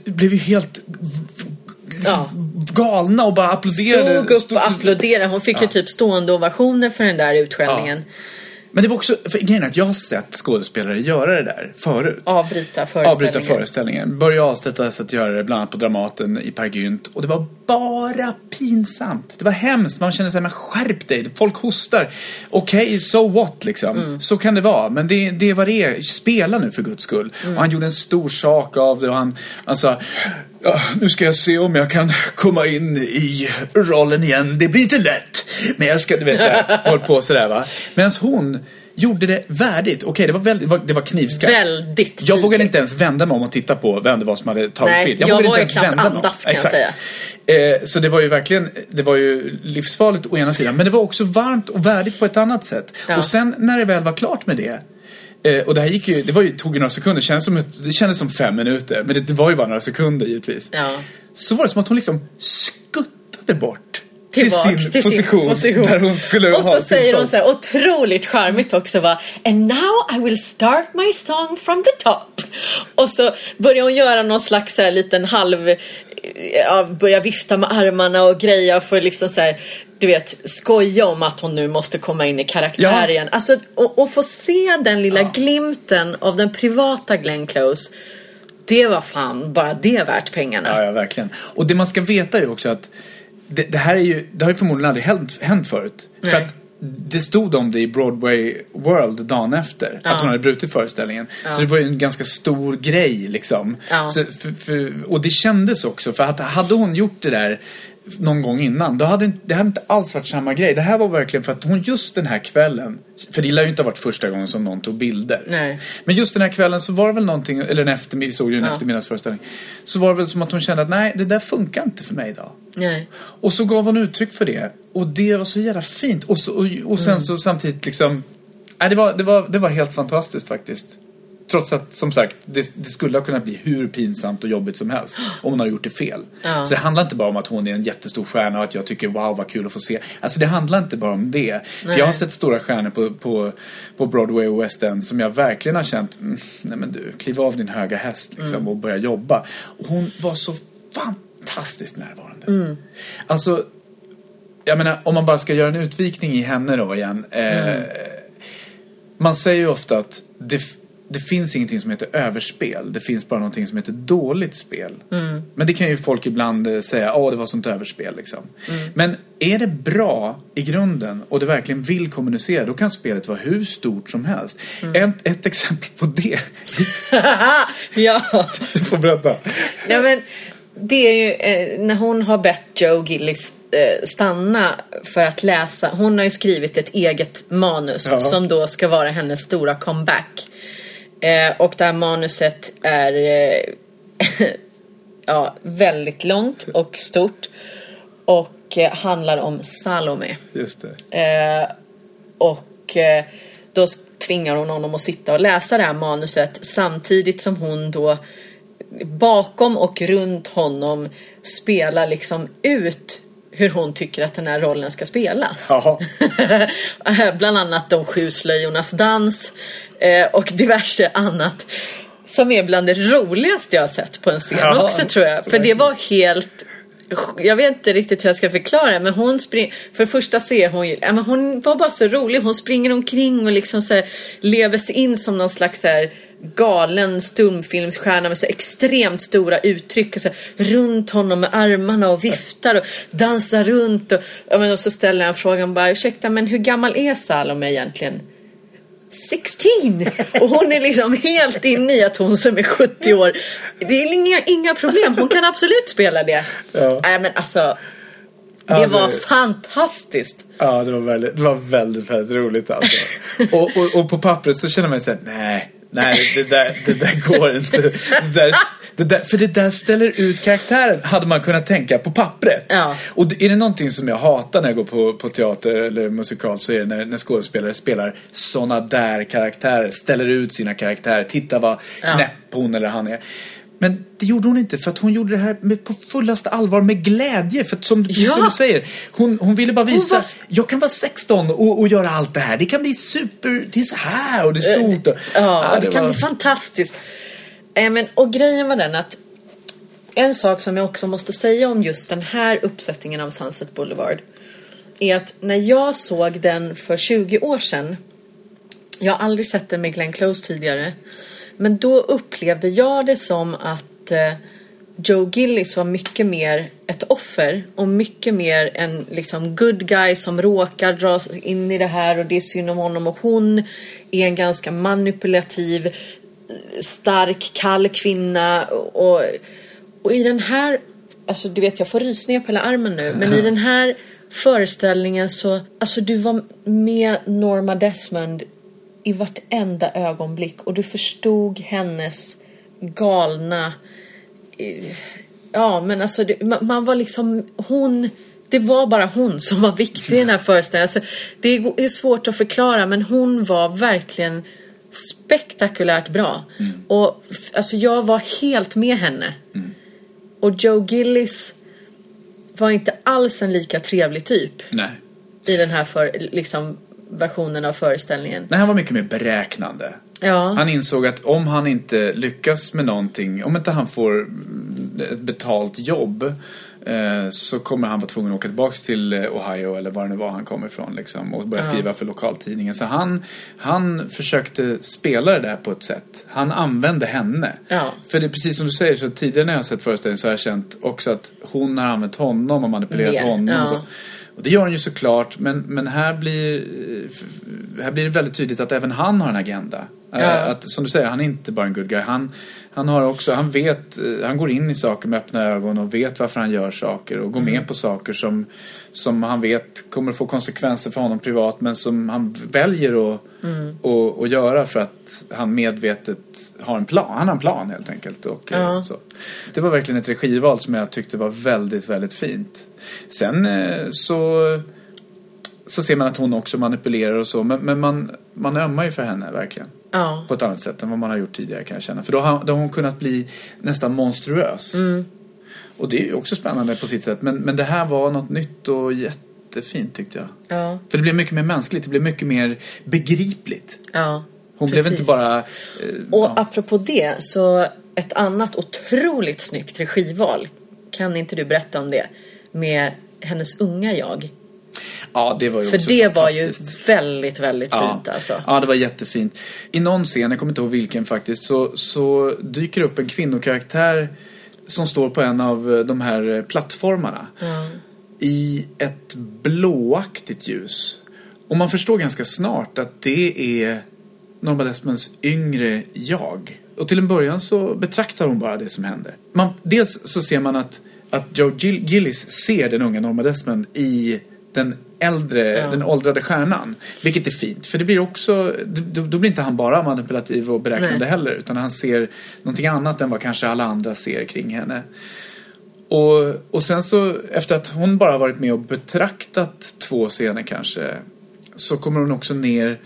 Blev ju helt Ja. galna och bara applåderade. Stod upp Stod- och applåderade. Hon fick ju Ja. typ stående ovationer för den där utskällningen. Men det var också, för grejen är att jag har sett skådespelare göra det där förut. Avbryta föreställningen. Avbryta föreställningen. Börje Ahlstedt har sett göra det bland annat på Dramaten i Per Gynt. Och det var bara pinsamt. Det var hemskt. Man kände sig men skärp dig. Folk hostar. Okej, so what liksom. Mm. Så kan det vara. Men det, det är vad det är. Spela nu för guds skull. Mm. Och han gjorde en stor sak av det och han, han sa Ja, nu ska jag se om jag kan komma in i rollen igen. Det blir inte lätt. Men jag ska, du vet, såhär, [laughs] håll på sådär va. Medan hon gjorde det värdigt. Okej, det var väldigt, det var, knivskarpt. Väldigt Jag vågade tydligt. inte ens vända mig om och titta på vem det var som hade tagit bild. jag vågade var inte knappt vända mig andas, kan jag Exakt. Eh, så det var ju verkligen, det var ju livsfarligt å ena sidan. Men det var också varmt och värdigt på ett annat sätt. Ja. Och sen när det väl var klart med det. Eh, och det här gick ju, det var ju, tog ju några sekunder. Det kändes som, det kändes som fem minuter. Men det, det var ju bara några sekunder givetvis. Ja. Så var det som att hon liksom skuttade bort. Till sin position. Där hon skulle och ha så säger hon sång. så här otroligt charmigt också va And now I will start my song from the top. Och så börjar hon göra någon slags så här liten halv ja, börja vifta med armarna och greja för liksom så här du vet, skoja om att hon nu måste komma in i karaktär Ja. igen. Alltså, och, och få se den lilla Ja. glimten av den privata Glenn Close. Det var fan bara det värt pengarna. Ja, ja, verkligen. Och det man ska veta är ju också att det, det här är ju, det har ju förmodligen aldrig hänt, hänt förut. För Nej. att det stod om det i Broadway World dagen efter. Ja. Att hon hade brutit föreställningen. Ja. Så det var ju en ganska stor grej liksom. Ja. Så, för, för, och det kändes också. För att hade hon gjort det där någon gång innan. Då hade det hade inte alls varit samma grej. Det här var verkligen för att hon just den här kvällen. För det lär ju inte ha varit första gången som någon tog bilder. Nej. Men just den här kvällen så var det väl någonting, eller en eftermiddag, såg ju en Ja. eftermiddagsföreställning. Så var det väl som att hon kände att nej, det där funkar inte för mig idag. Nej. Och så gav hon uttryck för det. Och det var så jävla fint. Och, så, och, och sen Mm. så samtidigt liksom... Nej, det, var, det, var, det var helt fantastiskt faktiskt. Trots att, som sagt, det, det skulle ha kunnat bli hur pinsamt och jobbigt som helst om hon har gjort det fel. Ja. Så det handlar inte bara om att hon är en jättestor stjärna och att jag tycker wow vad kul att få se. Alltså det handlar inte bara om det. Jag har sett stora stjärnor på, på, på Broadway och West End som jag verkligen har känt, mm, nej men du, kliv av din höga häst liksom Mm. och börja jobba. Och hon var så fantastiskt närvarande. Mm. Alltså, jag menar om man bara ska göra en utvikning i henne då igen. Eh, Mm. Man säger ju ofta att det, det finns ingenting som heter överspel. Det finns bara någonting som heter dåligt spel. Mm. Men det kan ju folk ibland eh, säga, åh det var sånt överspel liksom. Mm. Men är det bra i grunden och det verkligen vill kommunicera, då kan spelet vara hur stort som helst. Mm. Ett, ett exempel på det, [laughs] ja. du får berätta. Nej, men det är ju eh, när hon har bett Joe Gillis eh, stanna för att läsa. Hon har ju skrivit ett eget manus Ja. som då ska vara hennes stora comeback. Eh, och det här manuset är eh, [laughs] ja, väldigt långt och stort. Och eh, handlar om Salome. Just det. Eh, och eh, då tvingar hon honom att sitta och läsa det här manuset samtidigt som hon då bakom och runt honom spelar liksom ut hur hon tycker att den här rollen ska spelas. [laughs] Bland annat de sju slöjornas dans eh, och diverse annat. Som är bland det roligaste jag har sett på en scen Ja, också tror jag. För det var helt jag vet inte riktigt hur jag ska förklara men hon springer, för det första ser hon ju, ja, men hon var bara så rolig, hon springer omkring och liksom så här, lever sig in som någon slags så här, galen stumfilmsstjärna med så extremt stora uttryck och så runt honom med armarna och viftar och dansar runt och, ja, men, och så ställer han frågan bara, ursäkta men hur gammal är Salome egentligen? 16! Och hon är liksom helt inne i att hon som är 70 år, det är inga, inga problem, hon kan absolut spela det. Ja. Nej men alltså, det Ja, var fantastiskt. Ja, det var väldigt, det var väldigt, väldigt roligt alltså. [laughs] och, och, och på pappret så känner man sig nej, nej, det där, det där går inte. Det där, det där, för det där ställer ut karaktären, hade man kunnat tänka på pappret. Ja. Och är det någonting som jag hatar när jag går på, på teater eller musikal så är det när, när skådespelare spelar såna där karaktärer, ställer ut sina karaktärer, titta vad knäpp hon eller han är. Men det gjorde hon inte för att hon gjorde det här med, på fullaste allvar med glädje. För att som, Ja. som du säger, hon, hon ville bara visa var- jag kan vara 16 och, och göra allt det här. Det kan bli super, det är så här och det är stort. Och, Ja, det, kan var- bli fantastiskt. Eh, men, och grejen var den att en sak som jag också måste säga om just den här uppsättningen av Sunset Boulevard är att när jag såg den för 20 år sedan jag har aldrig sett den med Glenn Close tidigare men då upplevde jag det som att eh, Joe Gillis var mycket mer ett offer och mycket mer en liksom good guy som råkar dras in i det här och det är synd om honom och hon är en ganska manipulativ stark, kall kvinna och, och i den här, alltså du vet jag får rysningar på hela armen nu, men i [laughs] den här föreställningen så, alltså du var med Norma Desmond i vartenda ögonblick och du förstod hennes galna, eh, ja men alltså det, man, var liksom, hon det var bara hon som var viktig i den här föreställningen. Alltså, det är svårt att förklara men hon var verkligen spektakulärt bra. Och f- alltså jag var helt med henne. Och Joe Gillis var inte alls en lika trevlig typ Nej. i den här för, liksom, versionen av föreställningen. Nej, han var mycket mer beräknande. Ja. Han insåg att om han inte lyckas med någonting, om inte han får mm, ett betalt jobb eh, så kommer han vara tvungen att åka tillbaka till eh, Ohio eller var det nu var han kommer ifrån liksom, och börja Ja. skriva för lokaltidningen. Så han, han försökte spela det där på ett sätt. Han använde henne. Ja. För det är precis som du säger, så tidigare när jag har sett föreställningen så har jag känt också att hon har använt honom och manipulerat Mer, honom. ja. Och så. Och det gör han ju såklart, men, men här, blir, eh, här blir det väldigt tydligt att även han har en agenda. Eh, Att, som du säger, han är inte bara en good guy. Han, han har också, han vet, eh, han går in i saker med öppna ögon och vet varför han gör saker och går Mm. med på saker som, som han vet kommer få konsekvenser för honom privat men som han väljer att, Mm. att, att göra för att han medvetet har en plan. Han har en plan helt enkelt. Och, Ja. så. Det var verkligen ett regival som jag tyckte var väldigt, väldigt fint. Sen eh, så så ser man att hon också manipulerar och så. Men, men man, man ömmar ju för henne verkligen. Ja. På ett annat sätt än vad man har gjort tidigare kan jag känna. För då har, då har hon kunnat bli nästan monstruös. Och det är ju också spännande på sitt sätt. Men, men det här var något nytt och jättefint tyckte jag. Ja. För det blev mycket mer mänskligt, det blev mycket mer begripligt. Ja. Hon precis. blev inte bara... Eh, Och ja. apropå det, så ett annat otroligt snyggt regival. Kan inte du berätta om det? Med hennes unga jag. Ja, det var ju För också det var ju väldigt, väldigt Ja. fint alltså. ja, det var jättefint. I någon scen, jag kommer inte ihåg vilken faktiskt, så, så dyker upp en kvinnokaraktär som står på en av eh, de här eh, plattformarna. I ett blåaktigt ljus. Och man förstår ganska snart att det är Norma Desmonds yngre jag. Och till en början så betraktar hon bara det som händer. Man, dels så ser man att, att Joe Gill- Gillis ser den unga Norma Desmond i den äldre, Ja. den åldrade stjärnan. Vilket är fint, för det blir också, då, då blir inte han bara manipulativ och beräknande Nej. heller. Utan han ser någonting annat än vad kanske alla andra ser kring henne. Och, och sen så, efter att hon bara varit med och betraktat två scener kanske, så kommer hon också ner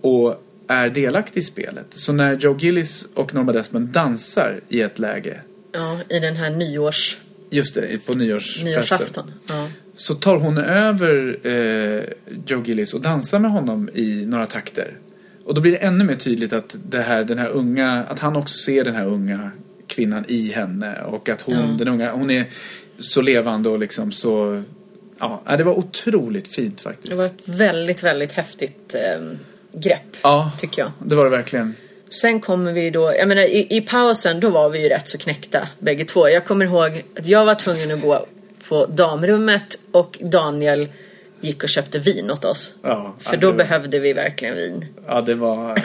och är delaktig i spelet. Så när Joe Gillis och Norma Desmond dansar i ett läge, Ja, i den här nyårs, just det, på nyårsfesten. nyårsafton. Ja. Så tar hon över eh, Joe Gillis och dansar med honom i några takter. Och då blir det ännu mer tydligt att det här, den här unga, att han också ser den här unga kvinnan i henne och att hon, Ja. den unga, hon är så levande och liksom så, ja, det var otroligt fint faktiskt. Det var ett väldigt, väldigt häftigt eh, grepp, Ja, tycker jag. det var det verkligen. Sen kommer vi då, jag menar i, i pausen då var vi ju rätt så knäckta bägge två. Jag kommer ihåg att jag var tvungen att gå på damrummet och Daniel gick och köpte vin åt oss. Ja, För då det behövde vi verkligen vin. Ja, det var,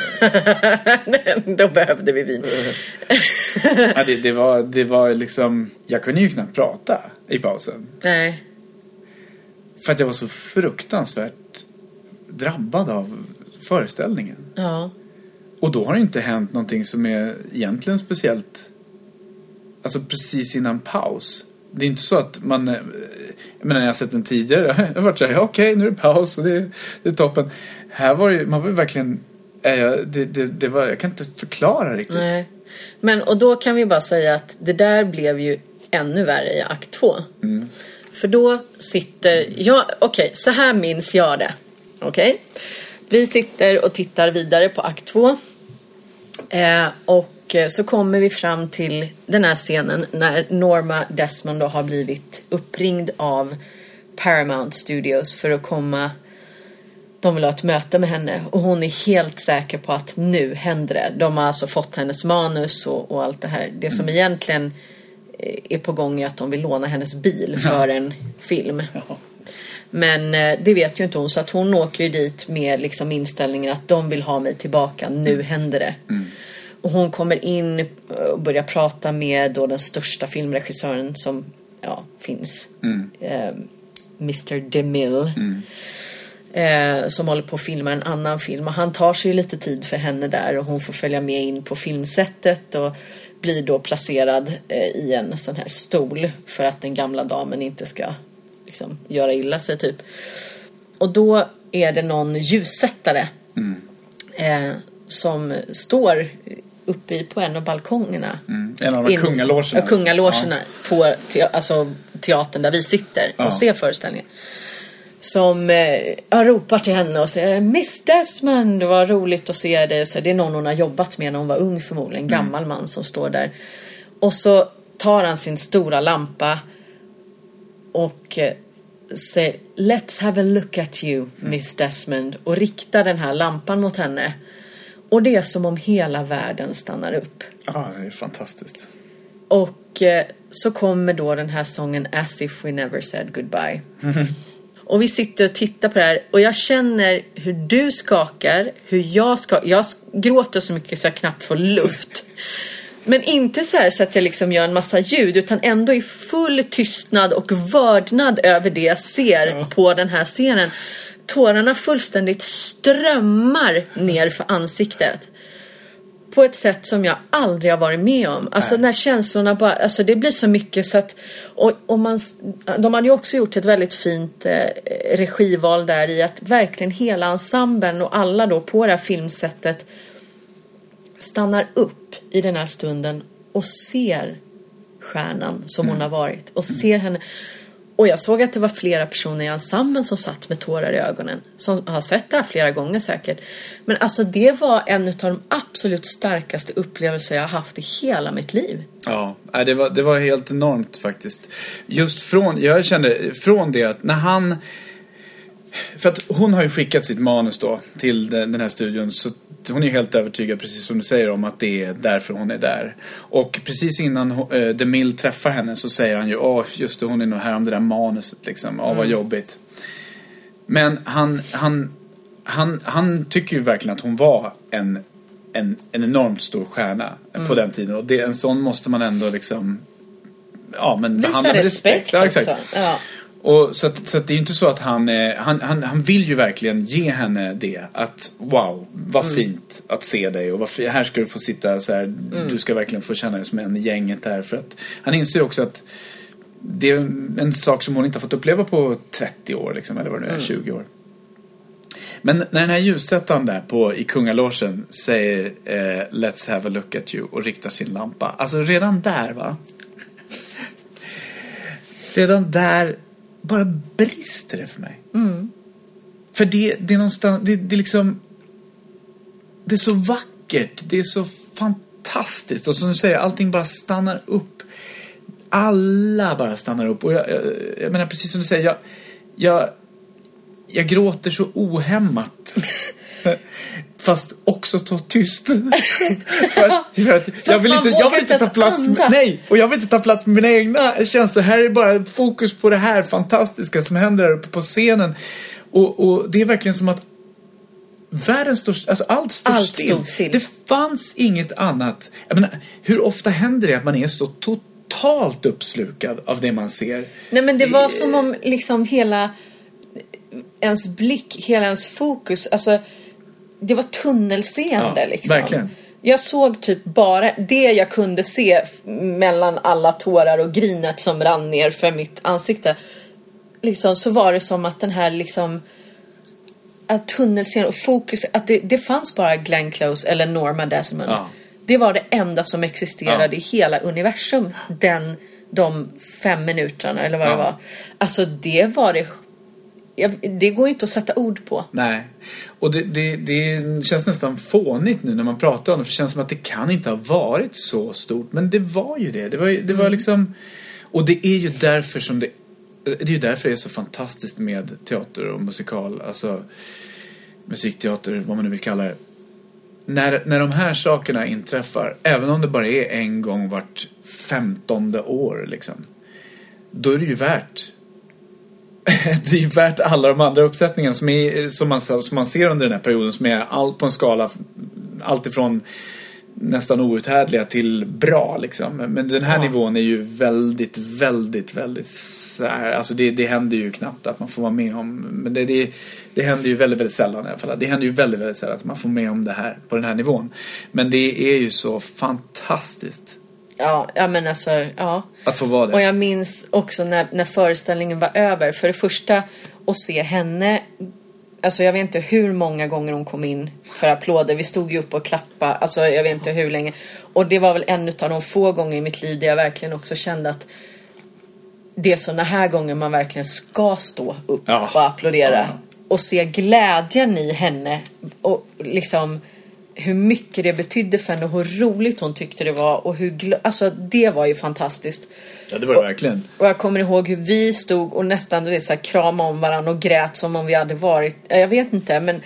[laughs] då behövde vi vin. [laughs] ja, det, det var, det var liksom, jag kunde ju knappt prata i pausen. Nej. För att jag var så fruktansvärt drabbad av föreställningen. Ja. Och då har det inte hänt någonting som är egentligen speciellt Alltså precis innan paus. Det är inte så att man eh, Jag menar när jag sett den tidigare [laughs] Jag har varit såhär, ja, okej nu är det paus och det, det är toppen. Här var det man var ju verkligen eh, jag- det, det, det var, Jag kan inte förklara riktigt. Nej. Men och då kan vi bara säga att det där blev ju ännu värre i akt två. För då sitter, ja okej så här minns jag det. Okej? Vi sitter och tittar vidare på akt två. Eh, och eh, så kommer vi fram till den här scenen när Norma Desmond då har blivit uppringd av Paramount Studios för att komma de vill ha ett möte med henne och hon är helt säker på att nu händer det. De har alltså fått hennes manus och, och allt det här. Det som egentligen eh, är på gång är att de vill låna hennes bil för en film. Men eh, det vet ju inte hon så att hon åker ju dit med liksom inställningen att de vill ha mig tillbaka, nu händer det. Och hon kommer in och börjar prata med då den största filmregissören som ja, finns. Eh, Mr DeMille. Eh, som håller på att filma en annan film och han tar sig lite tid för henne där och hon får följa med in på filmsättet och blir då placerad eh, i en sån här stol för att den gamla damen inte ska liksom, göra illa sig typ. Och då är det någon ljussättare eh, som står uppe i- på en av balkongerna. Mm. En av de In- kungalogerna. Ja, kungalogerna på te, alltså, teatern där vi sitter Ja. och ser föreställningen. Som eh, ja, ropar till henne och säger Miss Desmond, det var roligt att se dig. Och så, det är någon hon har jobbat med när hon var ung förmodligen. En gammal man som står där. Och så tar han sin stora lampa och eh, säger Let's have a look at you, Miss Desmond. Och riktar den här lampan mot henne. Och det är som om hela världen stannar upp. Ja, det är fantastiskt. Och eh, så kommer då den här sången As if we never said goodbye. [laughs] Och vi sitter och tittar på det här och jag känner hur du skakar, hur jag skakar. Jag gråter så mycket så jag knappt får luft. Men inte så här så att jag liksom gör en massa ljud utan ändå i full tystnad och vördnad över det jag ser på den här scenen. Tårarna fullständigt strömmar ner för ansiktet. på ett sätt som jag aldrig har varit med om. Alltså Nej. när känslorna bara, alltså det blir så mycket så att och, och man, de hade ju också gjort ett väldigt fint eh, regival där i att verkligen hela ensemblen och alla då på det här filmsättet stannar upp i den här stunden och ser stjärnan som hon har varit och ser henne. Och jag såg att det var flera personer i ensemblen som satt med tårar i ögonen. Som har sett det här flera gånger säkert. Men alltså det var en av de absolut starkaste upplevelser jag har haft i hela mitt liv. Ja, det var, det var helt enormt faktiskt. Just från, jag kände från det att när han... För att hon har ju skickat sitt manus då till den här studion så hon är helt övertygad, precis som du säger, om att det är därför hon är där. Och precis innan uh, DeMille träffar henne så säger han ju åh, just det, hon är nog här om det där manuset liksom. Åh, vad jobbigt. Men han, han, han, han tycker ju verkligen att hon var en, en, en enormt stor stjärna på den tiden. Och det, en sån måste man ändå liksom ja, men Visa behandla med respekt, Ja, också. exakt. Ja. Och så att, så att det är ju inte så att han, eh, han, han, han vill ju verkligen ge henne det. Att wow, vad Mm. fint att se dig och vad här ska du få sitta så här. Mm. Du ska verkligen få känna dig som en i gänget här. För att han inser också att det är en sak som hon inte har fått uppleva på 30 år liksom, eller vad det nu är, 20 år. Men när den här ljussättaren där på, i kungalogen säger eh, Let's have a look at you och riktar sin lampa. Alltså redan där va. [laughs] Redan där bara brister det för mig. För det, det är någonstans, det, det är liksom Det är så vackert, det är så fantastiskt och som du säger, allting bara stannar upp. Alla bara stannar upp och jag, jag, jag menar precis som du säger, jag, jag, jag gråter så ohämmat. [laughs] Fast också så tyst. [laughs] för att, för att jag vill inte, jag vill inte ta plats med, nej, och jag vill inte ta plats med mina egna känslor. Här är bara fokus på det här fantastiska som händer där uppe på scenen. Och, och det är verkligen som att världen står, alltså allt står Allt still. stod still. Det fanns inget annat. Jag menar, hur ofta händer det att man är så totalt uppslukad av det man ser? Nej men det var som om liksom hela ens blick, hela ens fokus, alltså det var tunnelseende Ja, liksom. verkligen. Jag såg typ bara det jag kunde se mellan alla tårar och grinet som rann ner för mitt ansikte. Liksom så var det som att den här liksom att tunnelseende och fokus, att det, det fanns bara Glenn Close eller Norma Desmond. Ja. Det var det enda som existerade Ja. i hela universum. Den, de fem minuterna eller vad Ja. det var. Alltså det var det... Det går inte att sätta ord på. Nej. Och det, det, det känns nästan fånigt nu när man pratar om det. För det känns som att det kan inte ha varit så stort. Men det var ju det. Det var, ju- det var liksom... Och det är ju därför som det... Det är ju därför det är så fantastiskt med teater och musikal. Alltså musikteater, vad man nu vill kalla det. När, när de här sakerna inträffar, även om det bara är en gång vart femtonde år liksom. Då är det ju värt [laughs] det är värt alla de andra uppsättningarna som, är, som, man, som man ser under den här perioden som är allt på en skala allt ifrån nästan outhärdliga till bra liksom. Men den här Ja. nivån är ju väldigt, väldigt, väldigt så här, alltså det, det händer ju knappt att man får vara med om, men det, det, det händer ju väldigt, väldigt sällan i alla fall. Det händer ju väldigt, väldigt sällan att man får med om det här på den här nivån. Men det är ju så fantastiskt Ja, ja men alltså, ja. att få vara det. Och jag minns också när, när föreställningen var över. För det första att se henne. Alltså jag vet inte hur många gånger hon kom in för applåder. Vi stod ju upp och klappade. Alltså jag vet inte hur länge. Och det var väl en av de få gånger i mitt liv där jag verkligen också kände att det är såna här gånger man verkligen ska stå upp Ja. och applådera. Ja. Och se glädjen i henne. Och liksom hur mycket det betydde för henne och hur roligt hon tyckte det var. Och hur alltså det var ju fantastiskt. Ja, det var det verkligen. Och jag kommer ihåg hur vi stod och nästan du vet, så här, kramade om varandra och grät som om vi hade varit, ja, jag vet inte men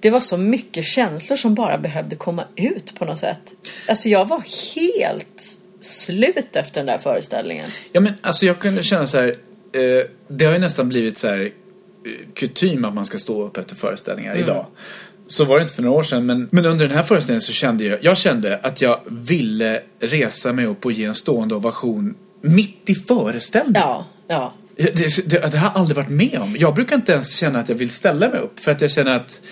det var så mycket känslor som bara behövde komma ut på något sätt. Alltså jag var helt slut efter den där föreställningen. Ja men alltså jag kunde känna så här. Eh, det har ju nästan blivit så här eh, kutym att man ska stå upp efter föreställningar idag. Så var det inte för några år sedan men, men under den här föreställningen så kände jag, jag kände att jag ville resa mig upp och ge en stående ovation mitt i föreställningen. Ja, ja. Det, det, det har jag aldrig varit med om. Jag brukar inte ens känna att jag vill ställa mig upp för att jag känner att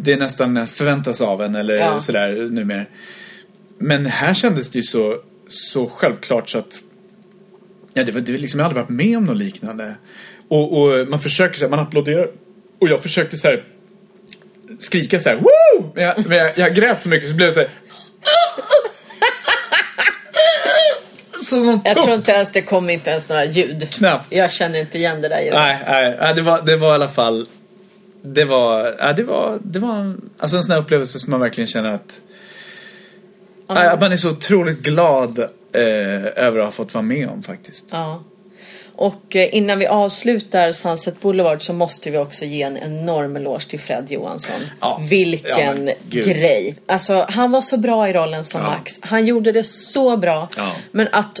det nästan förväntas av en eller Ja. sådär numera. Men här kändes det ju så, så självklart så att Ja, det var, det var liksom, jag har aldrig varit med om något liknande. Och, och man försöker så här, man applåderar. Och jag försökte så här skrika så här, Woo! Men, jag, men jag, jag grät så mycket så blev det så här. [laughs] Jag tror inte ens det kom inte ens några ljud. Knappt. Jag känner inte igen det där ljudet. Nej, nej, nej det, var, det var i alla fall Det var, ja, det var, det var en- alltså en sån här upplevelse som man verkligen känner att ja. att Man är så otroligt glad eh, över att ha fått vara med om faktiskt. Ja. Och eh, innan vi avslutar Sunset Boulevard så måste vi också ge en enorm eloge till Fred Johansson. Ja. Vilken Ja, grej! Alltså han var så bra i rollen som Ja. Max. Han gjorde det så bra. Men att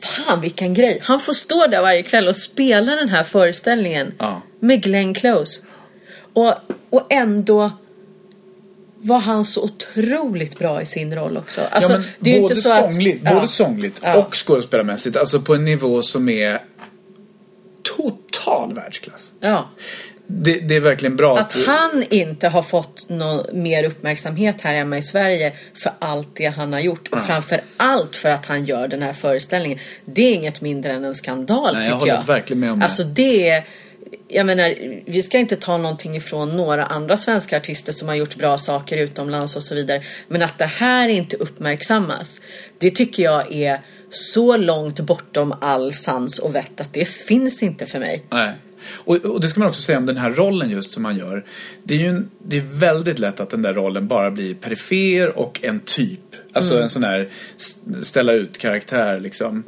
Fan vilken grej! Han får stå där varje kväll och spela den här föreställningen med Glenn Close. Och, och ändå var han så otroligt bra i sin roll också. Alltså, ja, det är både inte så att... sångligt, Ja. både sångligt Ja. och skådespelarmässigt. Alltså på en nivå som är total världsklass. Ja. Det, det är verkligen bra Att han inte har fått någon mer uppmärksamhet här hemma i Sverige för allt det han har gjort och framför allt för att han gör den här föreställningen. Det är inget mindre än en skandal Nej, jag tycker håller jag. verkligen med om det. Alltså det är jag menar, vi ska inte ta någonting ifrån några andra svenska artister som har gjort bra saker utomlands och så vidare. Men att det här inte uppmärksammas, det tycker jag är så långt bortom all sans och vett att det finns inte för mig. Nej. Och, och det ska man också säga om den här rollen just som man gör. Det är ju en, det är väldigt lätt att den där rollen bara blir perifer och en typ. Alltså en sån här s- ställa ut karaktär liksom.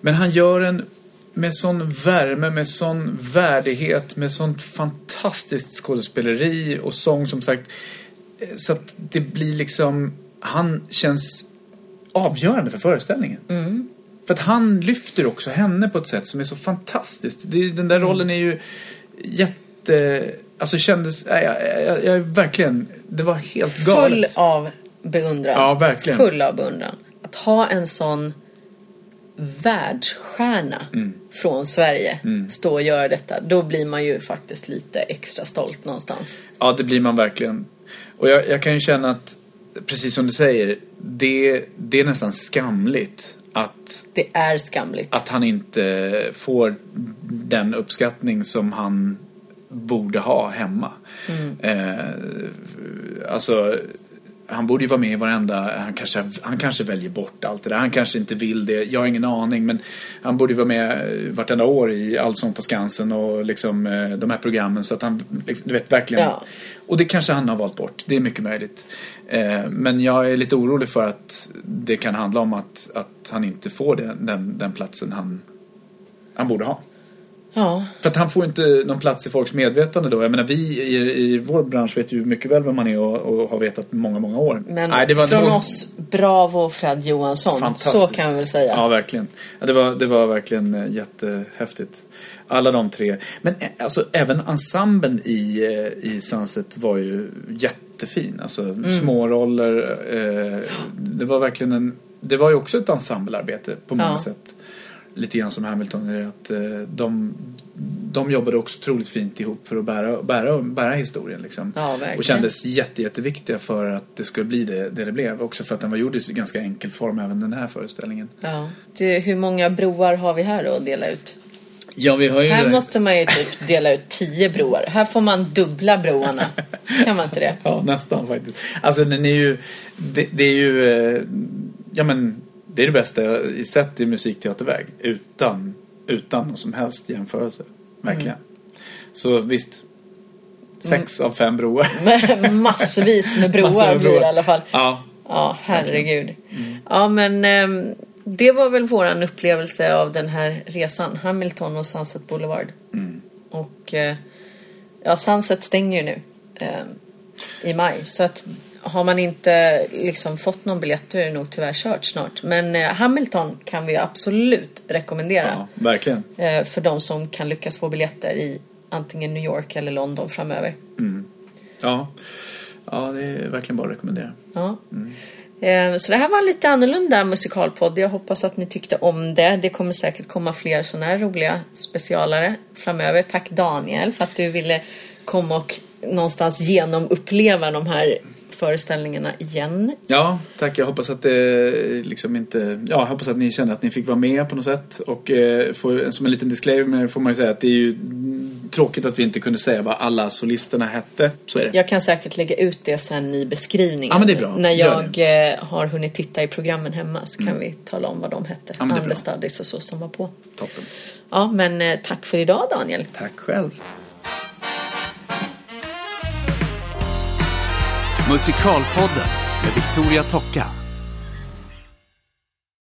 Men han gör en med sån värme, med sån värdighet, med sånt fantastiskt skådespeleri och sång som sagt. Eh, Så att det blir liksom, han känns avgörande för föreställningen. För att han lyfter också henne på ett sätt som är så fantastiskt. Det, den där rollen är ju jätte... Alltså kändes... Jag, jag, jag är verkligen... Det var helt Full galet. av beundran. Ja, verkligen. Full av beundran. Att ha en sån världsstjärna Mm. från Sverige stå och göra detta. Då blir man ju faktiskt lite extra stolt någonstans. Ja, det blir man verkligen. Och jag, jag kan ju känna att, precis som du säger, det, det är nästan skamligt att, Det är skamligt. att han inte får den uppskattning som han borde ha hemma. Eh, alltså, han borde ju vara med i varenda, han kanske, han kanske väljer bort allt det där. Han kanske inte vill det, jag har ingen aning. Men han borde ju vara med vartenda år i Allsång på Skansen och liksom eh, de här programmen. Så att han, liksom, du vet verkligen. Ja. Och det kanske han har valt bort, det är mycket möjligt. Eh, men jag är lite orolig för att det kan handla om att, att han inte får den, den, den platsen han, han borde ha. Ja, För att han får inte någon plats i folks medvetande då. Jag menar vi i, i vår bransch vet ju mycket väl vem man är och, och har vetat många, många år. men Nej, det var, från det var oss, bravo Fred Johansson. fantastiskt. Så kan vi väl säga. Ja, verkligen. Ja, det, var, det var verkligen eh, jättehäftigt. Alla de tre. Men eh, alltså även ensemblen i, eh, i Sunset var ju jättefin. Alltså Mm. små roller. Eh, det var verkligen en... Det var ju också ett ensemblearbete på många Ja. sätt. Lite grann som Hamilton. är Att, eh, de, de jobbade också otroligt fint ihop för att bära, bära, bära historien. Liksom. Ja, och kändes jätte, jätteviktiga för att det skulle bli det det, det blev. Också för att den var gjord i ganska enkel form, även den här föreställningen. Ja. Det, hur många broar har vi här då att dela ut? Ja, vi har ju... Här måste man ju typ dela ut tio broar. Här får man dubbla broarna. Kan man inte det? [laughs] Ja, nästan faktiskt. Alltså den är ju... Det, det är ju... eh, Ja men, det är det bästa i sett i musikteaterväg. Utan, utan någon som helst jämförelse. Verkligen. Så visst. Sex av fem broar. [laughs] Massvis med broar Massor med blir det i alla fall. Ja. Ja, herregud. Ja, men ehm, det var väl våran upplevelse av den här resan. Hamilton och Sunset Boulevard. Och eh, ja, Sunset stänger ju nu ehm, i maj. Så att har man inte liksom fått någon biljett då är det nog tyvärr kört snart. Men eh, Hamilton kan vi absolut rekommendera. ja, verkligen. Eh, för de som kan lyckas få biljetter i antingen New York eller London framöver. Ja. ja, det är verkligen bara att rekommendera. Ja. Eh, Så det här var en lite annorlunda musikalpodd. Jag hoppas att ni tyckte om det. Det kommer säkert komma fler sådana här roliga specialare framöver. Tack Daniel för att du ville komma och någonstans genomuppleva de här föreställningarna igen. Ja, tack. Jag hoppas att det liksom inte... Ja, jag hoppas att ni känner att ni fick vara med på något sätt. Och eh, får, som en liten disclaimer får man ju säga att det är ju tråkigt att vi inte kunde säga vad alla solisterna hette. Så är det. Jag kan säkert lägga ut det sen i beskrivningen. Ja, men det är bra. När jag eh, har hunnit titta i programmen hemma så kan vi tala om vad de hette. Ja. Understudies och så som var på. Toppen. Ja, men eh, tack för idag Daniel. Tack själv. Musikalpodden med Victoria Tocka.